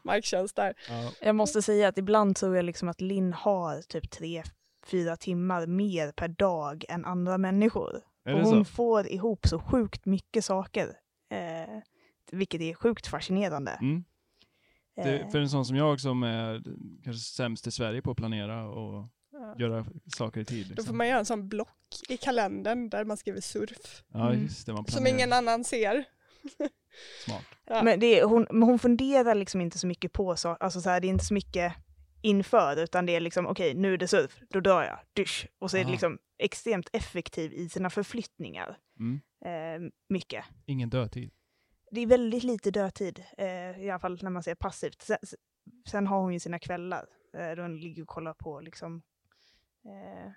marktjänst där. Ja. Jag måste säga att ibland tror jag liksom att Linn har typ tre, fyra timmar mer per dag än andra människor. Och hon så? får ihop så sjukt mycket saker. Eh, vilket är sjukt fascinerande. Mm. Det, Eh, för en sån som jag som är kanske sämst i Sverige på att planera och Ja. göra saker i tid. Då får Liksom. man göra en sån block i kalendern där man skriver surf. Ja, Mm. just det. Man Som ingen annan ser. Smart. Ja. Men det hon, men hon funderar liksom inte så mycket på så, alltså så här, det är inte så mycket inför, utan det är liksom okej, nu är det surf, då drar jag, dusch. Och så är det Aha. liksom extremt effektiv i sina förflyttningar. Mm. Eh, mycket. Ingen dödtid. Det är väldigt lite dödtid, eh, i alla fall när man ser passivt. Sen, sen har hon ju sina kvällar, eh, då hon ligger och kollar på liksom, eh,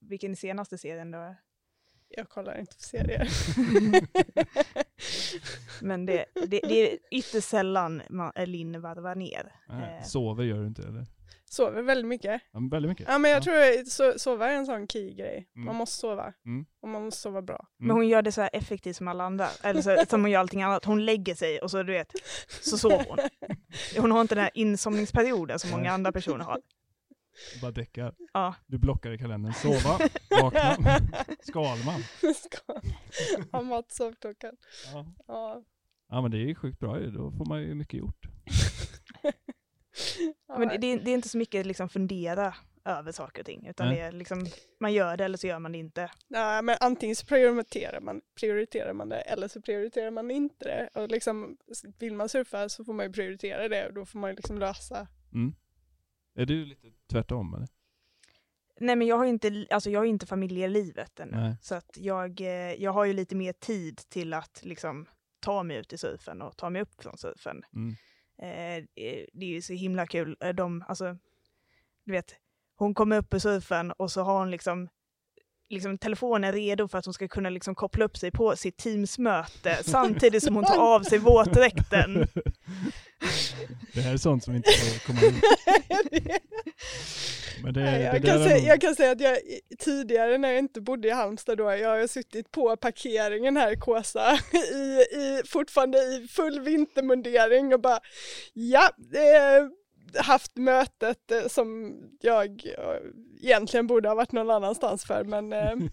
vilken senaste serien då? Jag kollar inte på serier. Men det, det, det är ytterst sällan man, eh, Linn varvar ner. Nej, Eh. Sover gör du inte eller? Sover väldigt mycket. Ja, men väldigt mycket. Ja men jag Ja. tror att so sova är en sån key grej. Mm. Man måste sova. Mm. Och man måste sova bra. Mm. Men hon gör det så här effektivt som alla andra. Eller så, som hon gör allting annat. Hon lägger sig och så du vet, så sover hon. Hon har inte den här insomningsperioden som många andra personer har. Bara däckar. Ja. Du blockar i kalendern. Sova, vakna, Skalman. Ska matsovklockan. Ja. Ja. ja men det är ju sjukt bra ju. Då får man ju mycket gjort. Ja, Men det, det är inte så mycket liksom fundera över saker och ting, utan Nej. det är liksom, man gör det eller så gör man det inte. Nej, men antingen så prioriterar man, prioriterar man det eller så prioriterar man inte det. Och liksom, vill man surfa så får man ju prioritera det och då får man ju liksom lösa. Mm. Är du lite tvärtom eller? Nej men jag har ju inte, alltså jag har inte familjelivet ännu. Nej. Så att jag, eh, jag har ju lite mer tid till att liksom ta mig ut i surfen och ta mig upp från surfen. Mm. Eh, eh, det är ju så himla kul. Eh, De, alltså, du vet, hon kommer upp i surfen och så har hon liksom, liksom telefonen redo för att hon ska kunna liksom koppla upp sig på sitt Teams-möte samtidigt som hon tar av sig våtdräkten. Det här är sånt som inte får komma ut. Men det, Nej, det jag, där kan säga, nog- jag kan säga att jag tidigare när jag inte bodde i Halmstad då, jag har suttit på parkeringen här i Kåsa i, i, fortfarande i full vintermundering och bara ja, eh, haft mötet eh, som jag eh, egentligen borde ha varit någon annanstans för men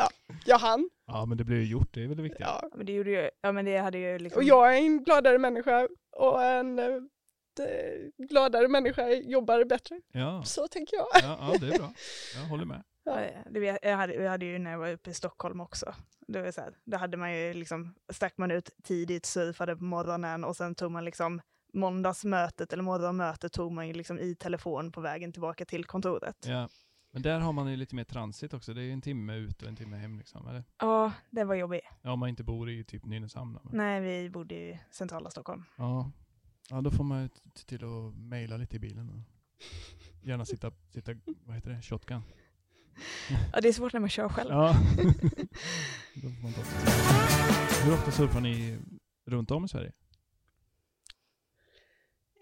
eh, jag hann. Ja men det blir ju gjort, det är väl det viktiga. Ja. Men det gjorde ju, ja men det hade ju liksom... Och jag är en gladare människa och en eh, gladare människa jobbar bättre. Ja, Så tänker jag. ja, ja det är bra. Jag håller med. Ja. Ja, Det jag, hade, jag hade ju när jag var uppe i Stockholm också. Det var så här, då hade man ju liksom, stack man ut tidigt, surfade på morgonen och sen tog man liksom måndagsmötet eller morgonmötet tog man ju liksom i telefon på vägen tillbaka till kontoret. Ja, Ja. Men där har man ju lite mer transit också. Det är ju en timme ut och en timme hem liksom. Eller? det var jobbigt. Ja, om man inte bor i typ Nynäshamn. Men... Nej, vi bodde i centrala Stockholm. Ja. ja, då får man ju se till att mejla lite i bilen. Och gärna sitta, sitta, vad heter det, shotgun. Ja, det är svårt när man kör själv. Ja. då får man ta. Hur ofta surfar ni runt om i Sverige?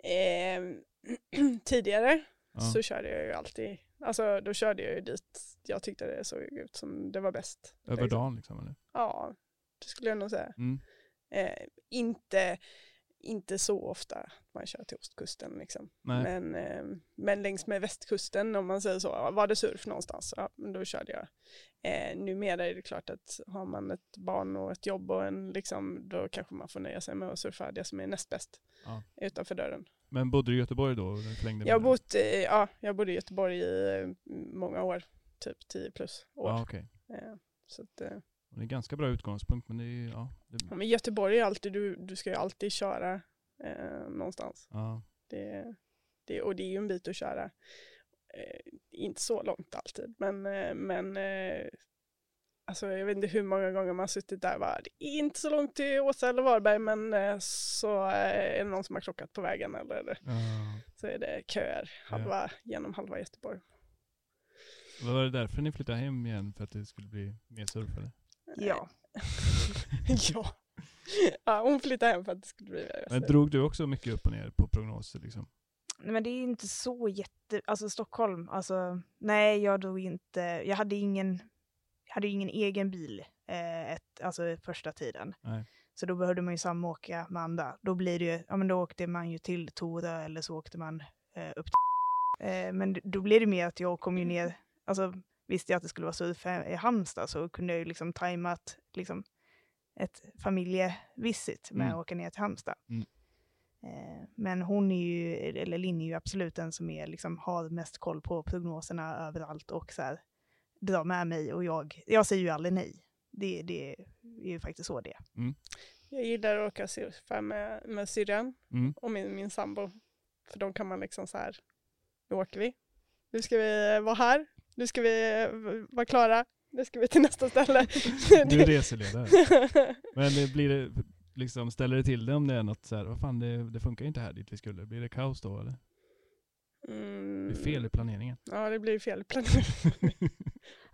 Ehm, tidigare Ja. så körde jag ju alltid, alltså då körde jag ju dit jag tyckte det såg ut som det var bäst. Över liksom. dagen liksom? Eller? Ja, det skulle jag nog säga. Mm. Eh, inte, inte så ofta man kör till ostkusten liksom. Nej. Men, eh, men längs med västkusten om man säger så, var det surf någonstans, ja, men då körde jag. Eh, numera är det klart att har man ett barn och ett jobb och en liksom, då kanske man får nöja sig med att surfa det som är näst bäst Ja. utanför dörren. Men bodde du i Göteborg då? förlängde Jag bott, i- ja, jag bodde i Göteborg i eh, många år, typ 10 plus år. Ja. Eh, Så att, eh, Det är en ganska bra utgångspunkt, men det är ja, det, ja, men Göteborg är alltid, du, du ska ju alltid köra eh, någonstans. ja. Det, det, och det är ju en bit att köra. Eh, inte så långt alltid, men, eh, men eh, alltså, jag vet inte hur många gånger man har suttit där bara, det är inte så långt till Åsa eller Varberg, men eh, så eh, är det någon som har krockat på vägen eller Ja. så är det köer halva, genom halva Göteborg. Var det därför ni flyttade hem igen? För att det skulle bli mer surf eller? Ja. ja. ja, hon flyttade hem för att det skulle bli Men drog du också mycket upp och ner på prognoser liksom? Nej, Men det är inte så jätte, alltså Stockholm, alltså nej jag drog inte, jag hade ingen, hade ingen egen bil, eh, ett, alltså första tiden. Nej. Så då behövde man ju samåka med andra. Då blir det ju, ja men då åkte man ju till Tora eller så åkte man eh, upp till eh, Men då blev det mer att jag kom ju ner, alltså visste jag att det skulle vara surf i Halmstad så kunde jag ju liksom tajmat liksom ett familjevisit med Mm. att åka ner till Halmstad. Mm. Eh, Men hon är ju, eller Linn är ju absolut den som är, liksom, har mest koll på prognoserna överallt och så här, drar med mig och jag, jag säger ju aldrig nej. Det, det är ju faktiskt så det är. Jag gillar att åka surfa med, med syrran Mm. och min, min sambo. För då kan man liksom så här, nu åker vi. Nu ska vi vara här. Nu ska vi v- vara klara. Nu ska vi till nästa ställe. Du är reseledare. Men det blir det, liksom, ställer det till det om det är något så här, vad fan det, det funkar inte här dit vi skulle. Blir det kaos då eller? Mm. Det är fel i planeringen. Ja, det blir fel planering.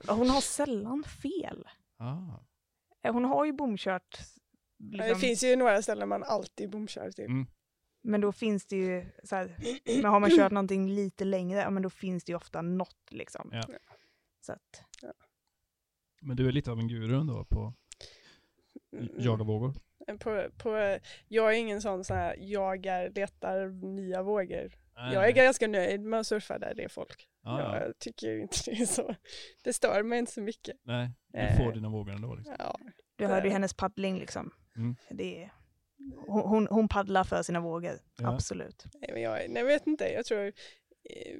Hon har sällan fel. ah. Eh, Hon har ju bomkört. Ja, Liksom, Det finns ju några ställen man alltid bomkör till. Mm. Men då finns det ju, så här, men har man kört någonting lite längre, ja men då finns det ju ofta något liksom. Ja. Så att, Men du är lite av en guru ändå på Mm. jaga vågor? På, på, jag är ingen sån så här, jagar, letar nya vågor. Jag är ganska nöjd med att surfa där det är folk. Ja, ja. Jag tycker inte det är så. Det stör mig inte så mycket. Nej, du Eh. får dina vågor ändå. Liksom. Ja, Du hörde ju hennes paddling liksom. Mm. Det är, hon, hon, paddlar för sina vågor, Ja. absolut. nej, men jag, nej, vet inte. Jag tror... Eh,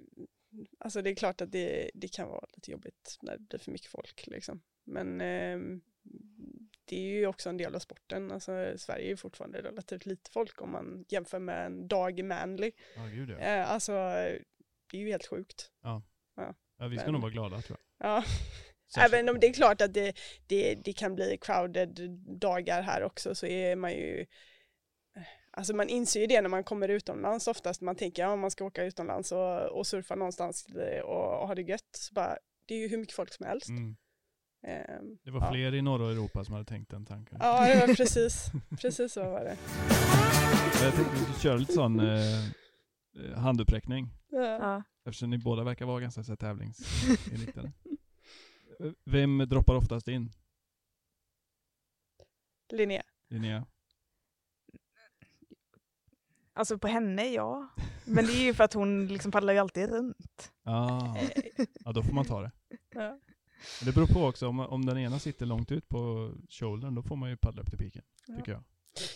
alltså det är klart att det, det kan vara lite jobbigt när det blir för mycket folk. Liksom. Men ehm, det är ju också en del av sporten. Alltså, Sverige är ju fortfarande relativt lite folk om man jämför med en dag i Manly. Ja, gud ja. Eh, alltså, det är ju helt sjukt. ja vi ska men- nog vara glada tror jag. Ja. Särskilt- Även om det är klart att det, det, det kan bli crowded dagar här också så är man ju Alltså man inser ju det när man kommer utomlands oftast. Man tänker ja, man ska åka utomlands och, och surfa någonstans eh, och, och ha det gött. Så bara, det är ju hur mycket folk som helst. Mm. Ehm, Det var ja. fler i norra Europa som hade tänkt den tanken. Ja, det var precis, precis så var det. Jag tänkte vi skulle köra lite sån eh, eh, handuppräckning. Ja. Ja. Eftersom ni båda verkar vara ganska tävlingsinriktade. Vem droppar oftast in? Linnea. Linnea? Alltså på henne, ja. Men det är ju för att hon liksom paddlar ju alltid runt. Ah. Ja, då får man ta det. Ja. Men det beror på också, om, om den ena sitter långt ut på shouldern, då får man ju paddla upp till piken, Ja. tycker jag.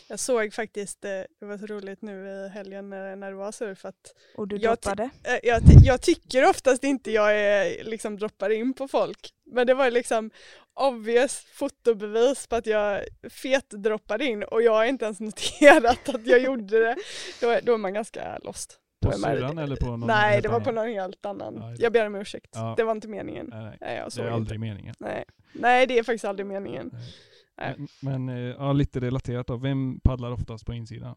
Jag såg faktiskt, eh, det var så roligt nu i helgen när, när det var surf att Och du Jag droppade. Eh, jag, ty- jag tycker oftast inte jag är, liksom droppar in på folk. Men det var liksom obvious fotobevis på att jag fetdroppade in och jag har inte ens noterat att jag gjorde det. Då är, då är man ganska lost. På syrran eller på någon Nej, helt det var annan? på någon helt annan. Ja, det- Jag ber om ursäkt. Ja. Det var inte meningen. Nej, nej. Nej, jag Det är inte. aldrig meningen. Nej. Nej, det är faktiskt aldrig meningen. Nej. Nej. Men, men eh, ja, lite relaterat då, vem paddlar oftast på insidan?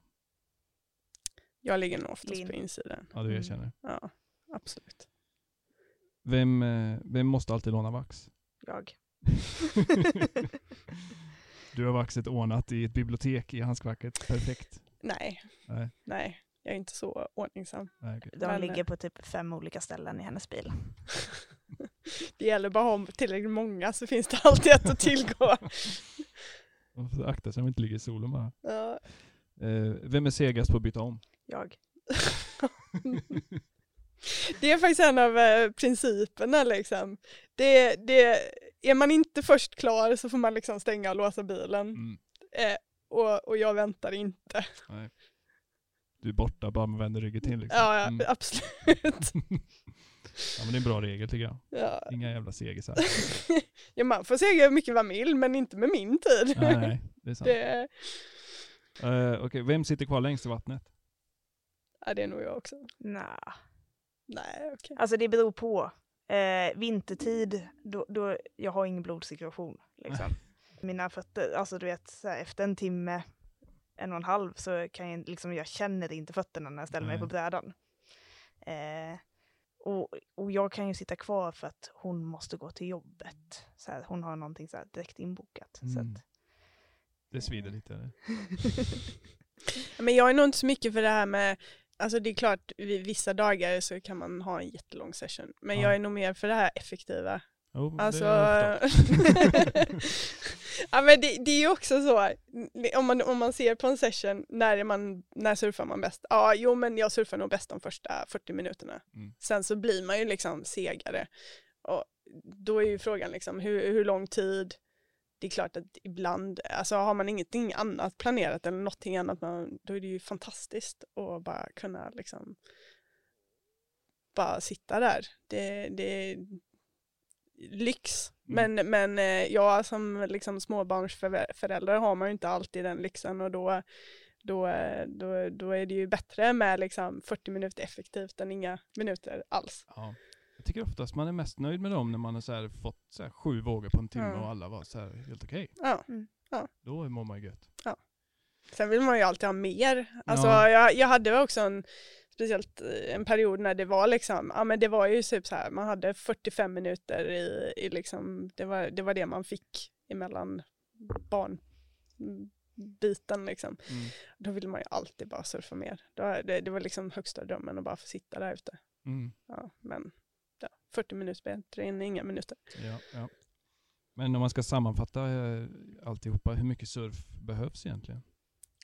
Jag ligger nog oftast Lin. på insidan. Ja, du Mm. erkänner. Ja, absolut. Vem, eh, vem måste alltid låna vax? Jag. du har vaxet ordnat i ett bibliotek i handskfacket. Perfekt. Nej. Nej. Nej, jag är inte så ordningsam. Nej. De Men- ligger på typ fem olika ställen i hennes bil. Det gäller bara ha tillräckligt många så finns det alltid ett att tillgå. Man får akta sig så man inte ligger i solen bara. Ja. Eh, vem är segast på att byta om? Jag. Det är faktiskt en av eh, principerna liksom. Det, det, är man inte först klar så får man liksom stänga och låsa bilen. Mm. Eh, och, och jag väntar inte. Nej. Du är borta bara man vänder ryggen till liksom. Ja, ja Mm. absolut. ja men det är en bra regel tycker jag. Ja. Inga jävla segisar. ja, man får säga hur mycket man vill men inte med min tid. nej, nej, det är sant. Det, Eh, Okej, vem sitter kvar längst i vattnet? ja, det är nog jag också. Nah. Nej, okej. Alltså det beror på. Eh, vintertid, då, då, jag har ingen blodsituation. Liksom. Mina fötter, alltså du vet, så här, efter en timme, en och en halv, så kan jag liksom, jag känner inte fötterna när jag ställer mig på brädan. Eh, och, och jag kan ju sitta kvar för att hon måste gå till jobbet. Så här, hon har någonting så här direkt inbokat. Så Mm. att, Det svider lite. Eller? Men jag är nog inte så mycket för det här med, alltså det är klart vissa dagar så kan man ha en jättelång session. Men Ja. jag är nog mer för det här effektiva. Jo, Alltså, ja men det, det är ju också så, om man, om man ser på en session, när, är man, när surfar man bäst? Ja, jo men jag surfar nog bäst de första 40 minuterna. Mm. Sen så blir man ju liksom segare. Och då är ju frågan liksom, hur, hur lång tid? Det är klart att ibland, alltså har man ingenting annat planerat eller någonting annat, man, då är det ju fantastiskt att bara kunna liksom bara sitta där. Det, det lyx. Mm. Men, men eh, jag som liksom småbarnsförälder har man ju inte alltid den lyxen och då, då, eh, då, då är det ju bättre med liksom 40 minuter effektivt än inga minuter alls. Ja. Jag tycker oftast man är mest nöjd med dem när man har så här fått så här sju vågor på en timme Ja. och alla var så här helt okej. Ja. Då mår man gött. Sen vill man ju alltid ha mer. Alltså Ja. jag, jag hade också en, speciellt en period när det var liksom, ja men det var ju typ så här, man hade 45 minuter i, i liksom, det var, det var det man fick emellan barnbiten liksom. Mm. Då ville man ju alltid bara surfa mer. Då, det, det var liksom högsta drömmen att bara få sitta där ute. Mm. Ja, men ja, 40 minuter bättre än inga minuter. Ja, ja. Men om man ska sammanfatta eh, alltihopa, hur mycket surf behövs egentligen?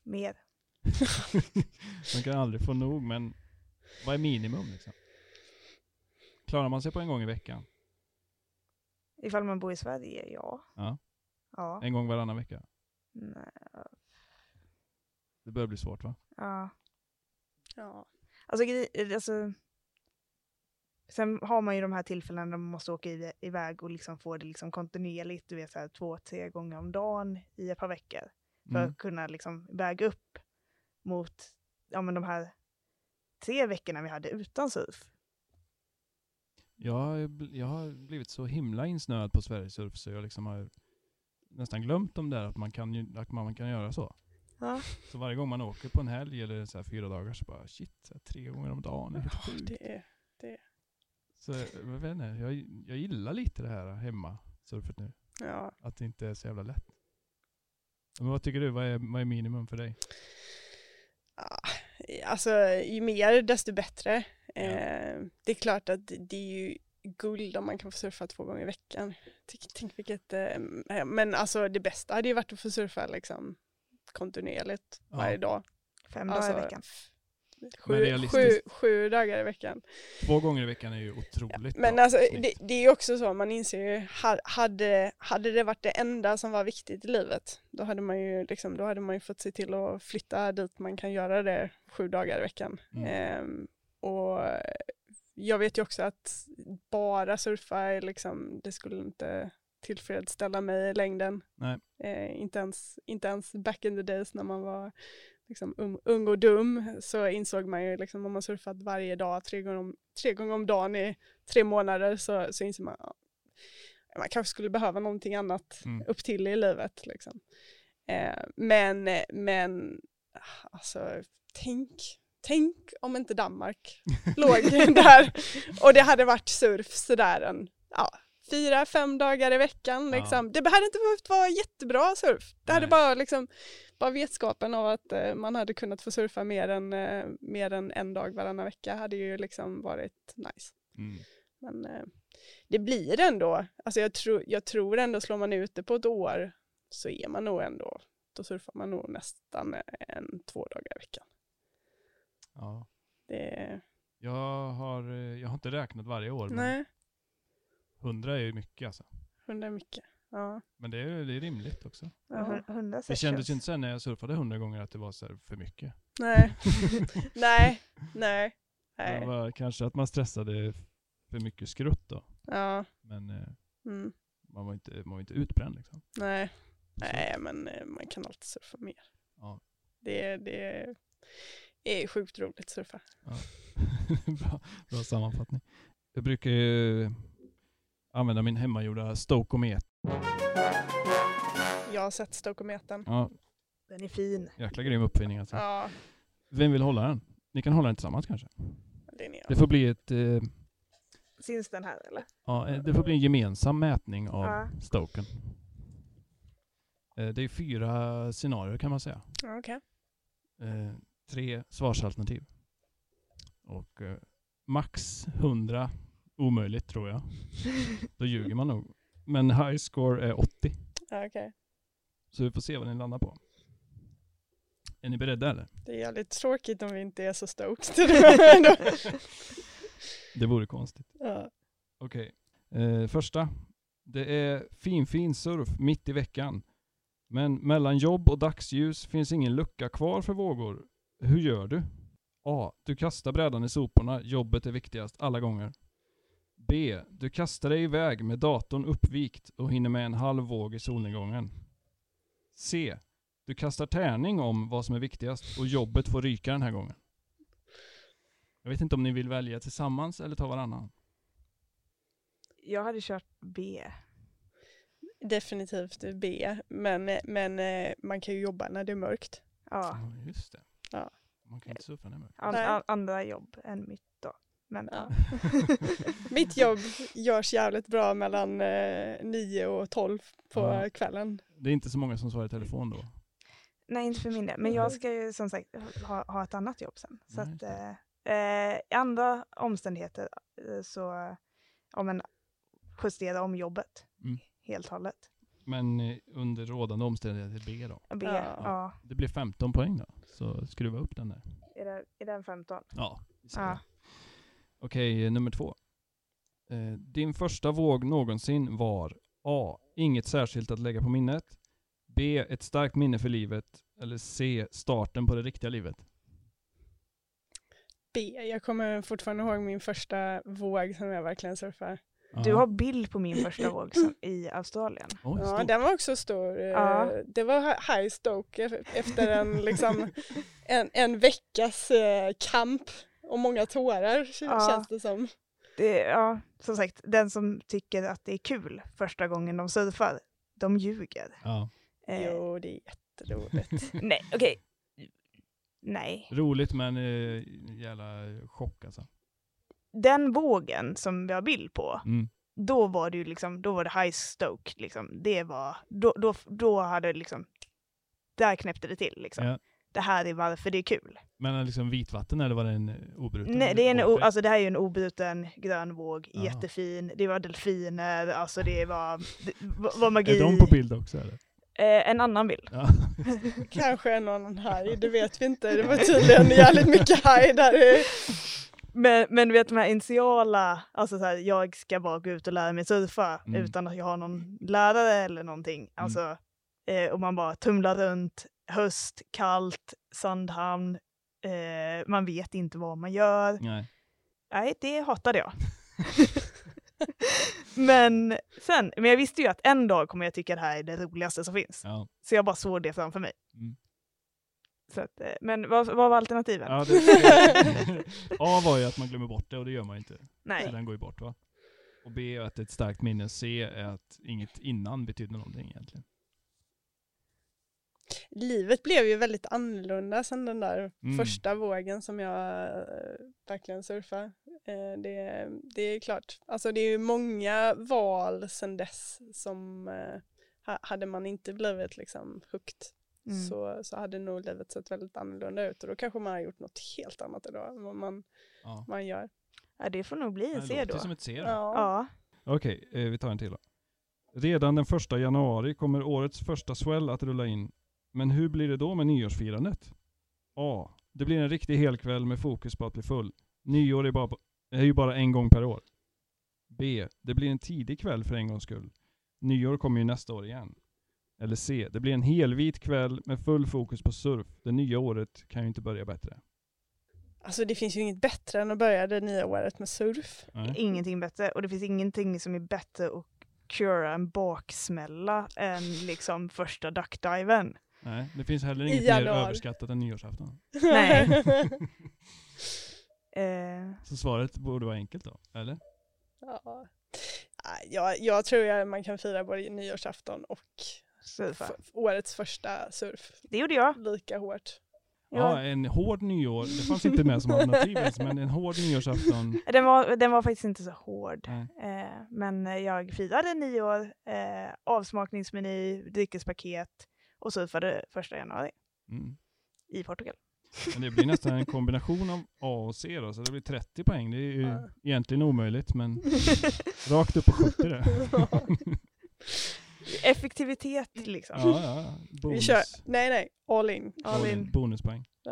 mer. man kan aldrig få nog, men Vad är minimum liksom? Klarar man sig på en gång i veckan? Ifall man bor i Sverige, ja. Ja. Ja. En gång varannan vecka? Nej, Det börjar bli svårt va? ja. Ja. Alltså, grej- alltså, sen har man ju de här tillfällena när man måste åka i, iväg och liksom få det liksom kontinuerligt, du vet så här, två, tre gånger om dagen i ett par veckor. För Mm. att kunna liksom väga upp mot ja, men de här tre veckorna vi hade utan surf. Jag, jag har blivit så himla insnöad på Sverigesurf så jag liksom har nästan glömt om det där att man kan, att man kan göra så. Ja. Så varje gång man åker på en helg eller så fyra dagar så bara shit, tre gånger om dagen är Ja, det är, Så jag vet inte, jag, jag gillar lite det här hemma surfet nu. ja. Att det inte är så jävla lätt. Men vad tycker du, vad är, vad är minimum för dig? Ja, Alltså ju mer desto bättre. Ja. Eh, det är klart att det är ju guld om man kan få surfa två gånger i veckan. Tänk, tänk vilket, eh, men alltså det bästa hade ju varit att få surfa liksom kontinuerligt Ja. varje dag. Fem Alltså, dagar i veckan. Sju, sju, sju dagar i veckan. Två gånger i veckan är ju otroligt Men bra alltså det, det är också så, man inser ju, ha- hade, hade det varit det enda som var viktigt i livet, då hade man ju, liksom, då hade man ju fått se till att flytta dit man kan göra det sju dagar i veckan. Mm. Ehm, och jag vet ju också att bara surfa liksom, det skulle inte tillfredsställa mig i längden. Eh, inte, ens, inte ens back in the days när man var liksom ung, ung och dum så insåg man ju liksom om man surfat varje dag tre gånger om, tre gånger om dagen i tre månader så, så inser man ja, man kanske skulle behöva någonting annat Mm. upp till i livet. Liksom. Eh, men, men alltså tänk, tänk om inte Danmark låg där och det hade varit surf sådär en ja, fyra, fem dagar i veckan. Ja. Liksom. Det hade inte behövt vara jättebra surf. Det hade Nej. bara, liksom, bara vetskapen av att eh, man hade kunnat få surfa mer än, eh, mer än en dag varannan vecka hade ju liksom varit nice. Mm. Men eh, det blir ändå, alltså jag, tror jag tror ändå slår man ut det på ett år så är man nog ändå, då surfar man nog nästan en två dagar i veckan. Ja. Det, Jag, har, jag har inte räknat varje år, men nej, 100 är ju mycket alltså. hundra är mycket. Ja, Men det är, det är rimligt också. ja. Hundra Det kändes ju inte sen när jag surfade 100 gånger att det var så här för mycket. Nej, nej, nej, Det nej. var kanske att man stressade för mycket skrutt då. Ja, Men eh, mm, man, var inte, man var inte utbränd liksom. nej, Så- nej, men eh, man kan alltid surfa mer. Ja. Det, det är sjukt roligt att surfa. bra, bra sammanfattning. Jag brukar ju använda min hemmagjorda Stokomet. Jag har sett Stokometen. Ja, Den är fin. jäkla grym uppfinning alltså. Ja, Vem vill hålla den? Ni kan hålla den tillsammans kanske? det är ni. Det får bli ett eh, Syns den här eller? Ja, eh, det får bli en gemensam mätning av Ja. stoken. Eh, Det är fyra scenarier kan man säga. Ja, Okej. Eh, Tre svarsalternativ. Och eh, max 100 omöjligt tror jag. Då ljuger man nog. Men high score är 80. Ja, okej. Så vi får se vad ni landar på. Är ni beredda eller? Det är jävligt tråkigt om vi inte är så stoked. Det vore konstigt. ja. Okej. Eh, första. Det är fin fin surf mitt i veckan. Men mellan jobb och dagsljus finns ingen lucka kvar för vågor. Hur gör du? A. Du kastar brädan i soporna. Jobbet är viktigast alla gånger. B. Du kastar dig iväg med datorn uppvikt och hinner med en halv våg i solnedgången. C. Du kastar tärning om vad som är viktigast och jobbet får ryka den här gången. Jag vet inte om ni vill välja tillsammans eller ta varannan. Jag hade kört B. Definitivt B, men, men eh, man kan ju jobba när det är mörkt. Ja. Ja, just det. Ja. Man kan inte surfa när det är mörkt. An, Nej. an, andra jobb än mitt. Men Ja. Mitt jobb görs jävligt bra mellan eh, 9 och 12 på Ja. kvällen. Det är inte så många som svarar i telefon då. Nej, inte för min del. Men jag ska ju som sagt ha, ha ett annat jobb sen. Så Nej, att, eh, eh, i andra omständigheter eh, så ja, men, justera om jobbet Mm. helt och hållet. Men eh, under rådande omständigheter B då. B, Ja. ja. Det blir 15 poäng då. Så skruva upp den där. Är, det, är den 15? Ja. Ja. Okej, eh, nummer två. Eh, din första våg någonsin var A. Inget särskilt att lägga på minnet. B. Ett starkt minne för livet. Eller C. Starten på det riktiga livet. B. Jag kommer fortfarande ihåg min första våg som jag verkligen surfar. Du har bild på min första våg som, i Australien. Oj, Ja, den var också stor. Eh, Ja. Det var hi- high stoke efter en, liksom, en, en veckas eh, kamp och många tårar Ja. känns det som. Det, ja, som sagt, den som tycker att det är kul första gången de surfar, de ljuger. Ja. Eh, Jo, det är jätteroligt. nej, okej. Nej. Roligt men eh, jävla chock alltså. Den vågen som vi har bild på, Mm. då var det ju liksom, då var det high stoke liksom. Det var, då, då, då hade liksom, där knäppte det till liksom. Ja. Det här är varför det är kul. Men är liksom vitvatten eller var det en obruten? Nej, det, är en, o- alltså, det här är ju en obruten grön våg, Ah. jättefin. Det var delfiner, alltså det var, det var- magi. Är de på bild också eller? Eh, en annan bild. Ja. Kanske en annan haj, det vet vi inte. Det var tydligen jävligt mycket haj där. Men, men du vet de här initiala, alltså så här, jag ska bara gå ut och lära mig surfa Mm. utan att jag har någon lärare eller någonting. Alltså, eh, och man bara tumlar runt, höst, kallt, Sandhamn, eh, man vet inte vad man gör. Nej. Nej, det hatade jag. men sen, men jag visste ju att en dag kommer jag tycka det här är det roligaste som finns. Ja. Så jag bara såg det framför mig. Mm. Så att, eh, men vad, vad var alternativen? Ja, det, A var ju att man glömmer bort det och det gör man ju inte. Så Nej. den går ju bort va? Och B är att ett starkt minne. C är att inget innan betyder någonting egentligen. Livet blev ju väldigt annorlunda sen den där Mm. första vågen som jag eh, verkligen surfar. Eh, det, det är klart, alltså det är ju många val sen dess som eh, ha- hade man inte blivit liksom hooked Mm. så, så hade nog livet sett väldigt annorlunda ut och då kanske man har gjort något helt annat idag än vad man, Ja. man gör. Ja, det får nog bli en C då. som ett C då. Ja. Ja. Okej, vi tar en till då. Redan den första januari kommer årets första swell att rulla in. Men hur blir det då med nyårsfirandet? A. Det blir en riktig helkväll med fokus på att bli full. Nyår är, bara på, är ju bara en gång per år. B. Det blir en tidig kväll för en gångs skull. Nyår kommer ju nästa år igen. Eller C. Det blir en helvit kväll med full fokus på surf. Det nya året kan ju inte börja bättre. Alltså det finns ju inget bättre än att börja det nya året med surf. Nej. Ingenting bättre. Och det finns ingenting som är bättre att cura en baksmälla än liksom första duckdiven. Nej, det finns heller inget mer januari. överskattat än nyårsafton. Nej. Eh, Så svaret borde vara enkelt då, eller? ja. Nej, Jag, jag tror att man kan fira både nyårsafton och surfa. f- årets första surf Det gjorde jag. lika hårt. Ja, Ja. en hård nyår, det fanns inte med som alternativ ens, men en hård nyårsafton. Den var, den var faktiskt inte så hård. Nej. Eh, men jag firade nyår, eh, avsmakningsmeny, dryckespaket och surfade första januari Mm. i Portugal. Men det blir nästan en kombination av A och C då, så det blir 30 poäng. Det är ju Ja. egentligen omöjligt, men rakt upp på 70 där. Effektivitet liksom. Ja, ja, ja. Vi Bonus. kör, nej nej, all in. All All in. in. Bonuspoäng. Ja.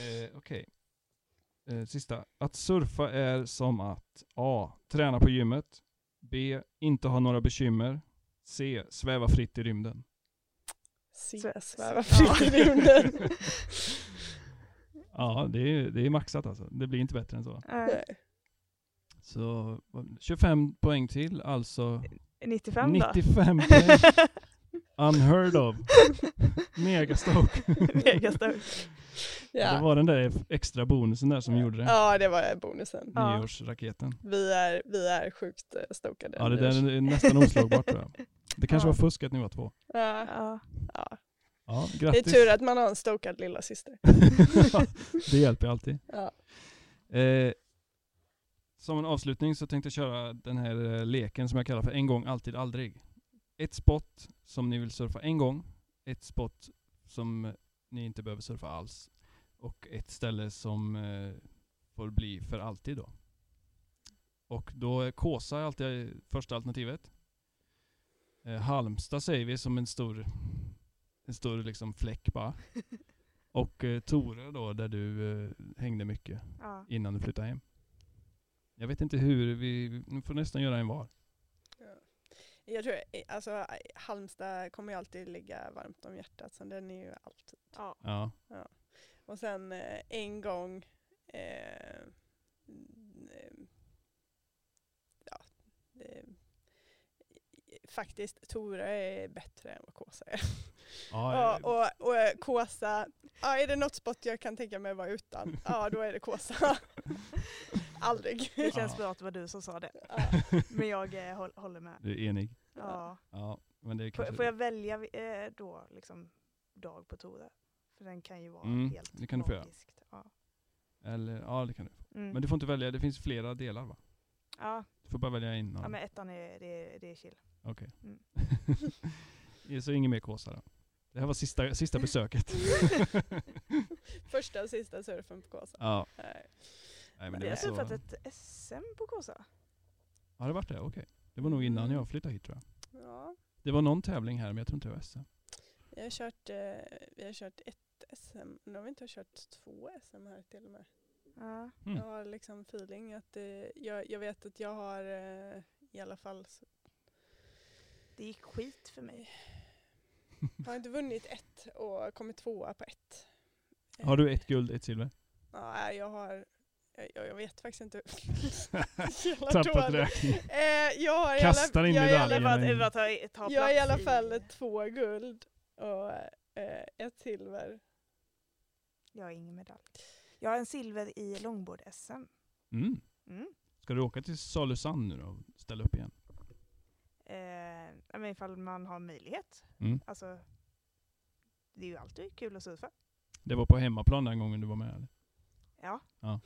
Eh, Okej. Eh, sista. Att surfa är som att A. Träna på gymmet. B. Inte ha några bekymmer. C. Sväva fritt i rymden. Se, Svä- sväva Ja. fritt i rymden. Ja, det är, det är maxat alltså. Det blir inte bättre än så. Nej. Så vad- 25 poäng till, alltså 95 då? 95 poäng. Unheard of. Megastoke. Megastor. Det Ja. var den där extra bonusen där som gjorde det. ja, det var bonusen. Ja. Nyårsraketen. Vi är, vi är sjukt eh, stokade. Ja, det där är nästan oslagbart tror jag. Det kanske Ja. var fusk att ni var två. Ja. Ja. Ja. Ja, Det är grattis. tur att man har en stokad lilla syster. det hjälper alltid. Ja. Eh, som en avslutning så tänkte jag köra den här eh, leken som jag kallar för en gång, alltid, aldrig. Ett spot som ni vill surfa en gång, ett spot som eh, ni inte behöver surfa alls och ett ställe som eh, får bli för alltid då. Och då är Kåsa alltid första alternativet. Eh, Halmstad säger vi som en stor, en stor liksom fläck bara. Och eh, Tore då, där du eh, hängde mycket Ja. innan du flyttade hem. Jag vet inte hur, vi nu får nästan göra en var. Jag tror, eh, alltså Halmstad kommer ju alltid ligga varmt om hjärtat, så den är ju alltid. Ja. Ja. Och sen eh, en gång, eh, ja, eh, faktiskt Tora är bättre än vad Kåsa är. Ja, Ja, eh, och, och eh, Kåsa, ja, är det något spot jag kan tänka mig vara utan, ja då är det Kåsa. Aldrig. Det känns Ja. bra att det var du som sa det. Ja. Men jag eh, håll, håller med. Du är enig? Ja. Ja, men det kanske... får jag välja eh, då liksom dag på Tore? För den kan ju vara Mm, helt det kan du få göra. Ja. Eller, ja det kan du. Mm. Men du får inte välja, det finns flera delar va? ja. Du får bara välja en ja, men ettan är, det, det är chill. Okej. Mm. Så inget mer Kåsa då? Det här var sista, sista besöket. Första och sista surfen på Kåsa. ja. Nej. Nej, men det har var så... surfat ett SM på Kåsa. Har det varit det? Okej. Det var nog innan Mm. jag flyttade hit tror jag. Ja, Det var någon tävling här men jag tror inte det var SM. vi har kört, eh, vi har kört ett SM, nu har vi inte kört två SM här till och med. Ja. Mm. Jag har liksom feeling att eh, jag, jag vet att jag har eh, i alla fall, Det gick skit för mig. jag har inte vunnit ett och kommit tvåa på ett. Har du ett guld, ett silver? Ja, nej, jag har, jag, jag vet faktiskt inte. Tappat dålig. räkning. Eh, jag har i Kastar in jag ta jag har i alla fall två guld och eh, ett silver. Jag har ingen medalj. Jag har en silver i långbord-SM. Mm. Mm. Ska du åka till Salusand nu då och ställa upp igen? Eh, ja, men ifall man har möjlighet. Mm. Alltså, det är ju alltid kul att surfa. Det var på hemmaplan den gången du var med eller? Ja,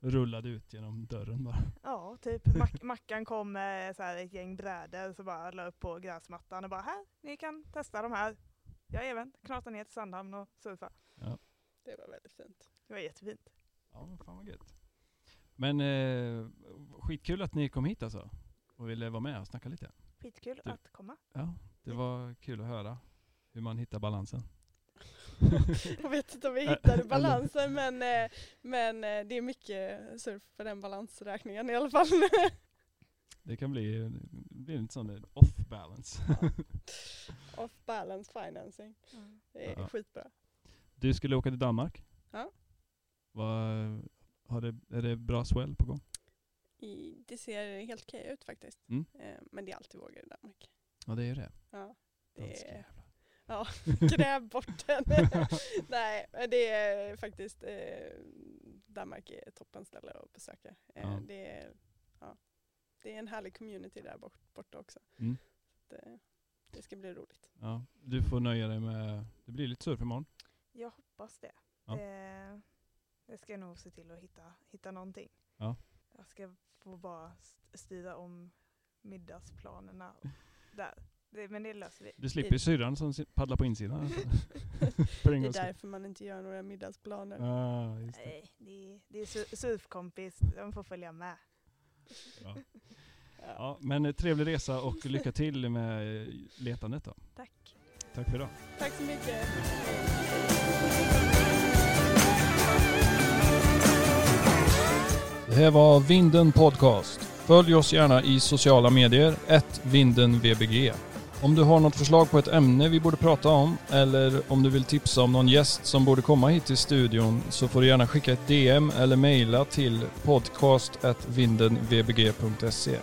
Rullade ut genom dörren bara. ja typ. Mac Mackan kom med så här ett gäng brädor så bara la upp på gräsmattan och bara här, ni kan testa de här. Jajamän, knata ner till Sandhamn och surfa. Det var väldigt fint. Det var jättefint. Ja, fan vad gött. Men eh, skitkul att ni kom hit alltså. Och ville vara med och snacka lite. Skitkul Du- att komma. Ja, det var kul att höra hur man hittar balansen. Jag vet inte om vi hittade balansen men, eh, men eh, det är mycket surf för den balansräkningen i alla fall. Det kan bli, blir lite sån off balance. Off balance financing. Det är Ja. skitbra. Du skulle åka till Danmark? Ja. Vad, har det, är det bra swell på gång? I, det ser helt okej ut faktiskt. Mm. Eh, men det är alltid vågor i Danmark. Ja det är ju det. Ja, det är, ja, gräv bort den. Nej, men det är faktiskt, eh, Danmark är ett toppenställe att besöka. Eh, Ja. det, är, ja, det är en härlig community där bort, borta också. Mm. Så att, eh, det ska bli roligt. Ja, du får nöja dig med, det blir lite surf imorgon. Jag hoppas det. Ja. det. Det ska jag nog se till att hitta, hitta någonting. Ja. Jag ska få bara st- styra om middagsplanerna där. Det, men det löser vi. Du slipper syrran som paddlar på insidan. Det är därför man inte gör några middagsplaner. Just det. Nej, det, är- det är sur- surfkompis, de får följa med. Ja. Ja. Men trevlig resa och lycka till med eh, letandet då. Tack. Tack för idag. Tack så mycket. Här var Vinden Podcast. Följ oss gärna i sociala medier, vindenvbg. Om du har något förslag på ett ämne vi borde prata om eller om du vill tipsa om någon gäst som borde komma hit till studion så får du gärna skicka ett DM eller mejla till podcast.vindenvbg.se.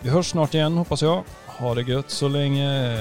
Vi hörs snart igen hoppas jag. Ha det gött så länge.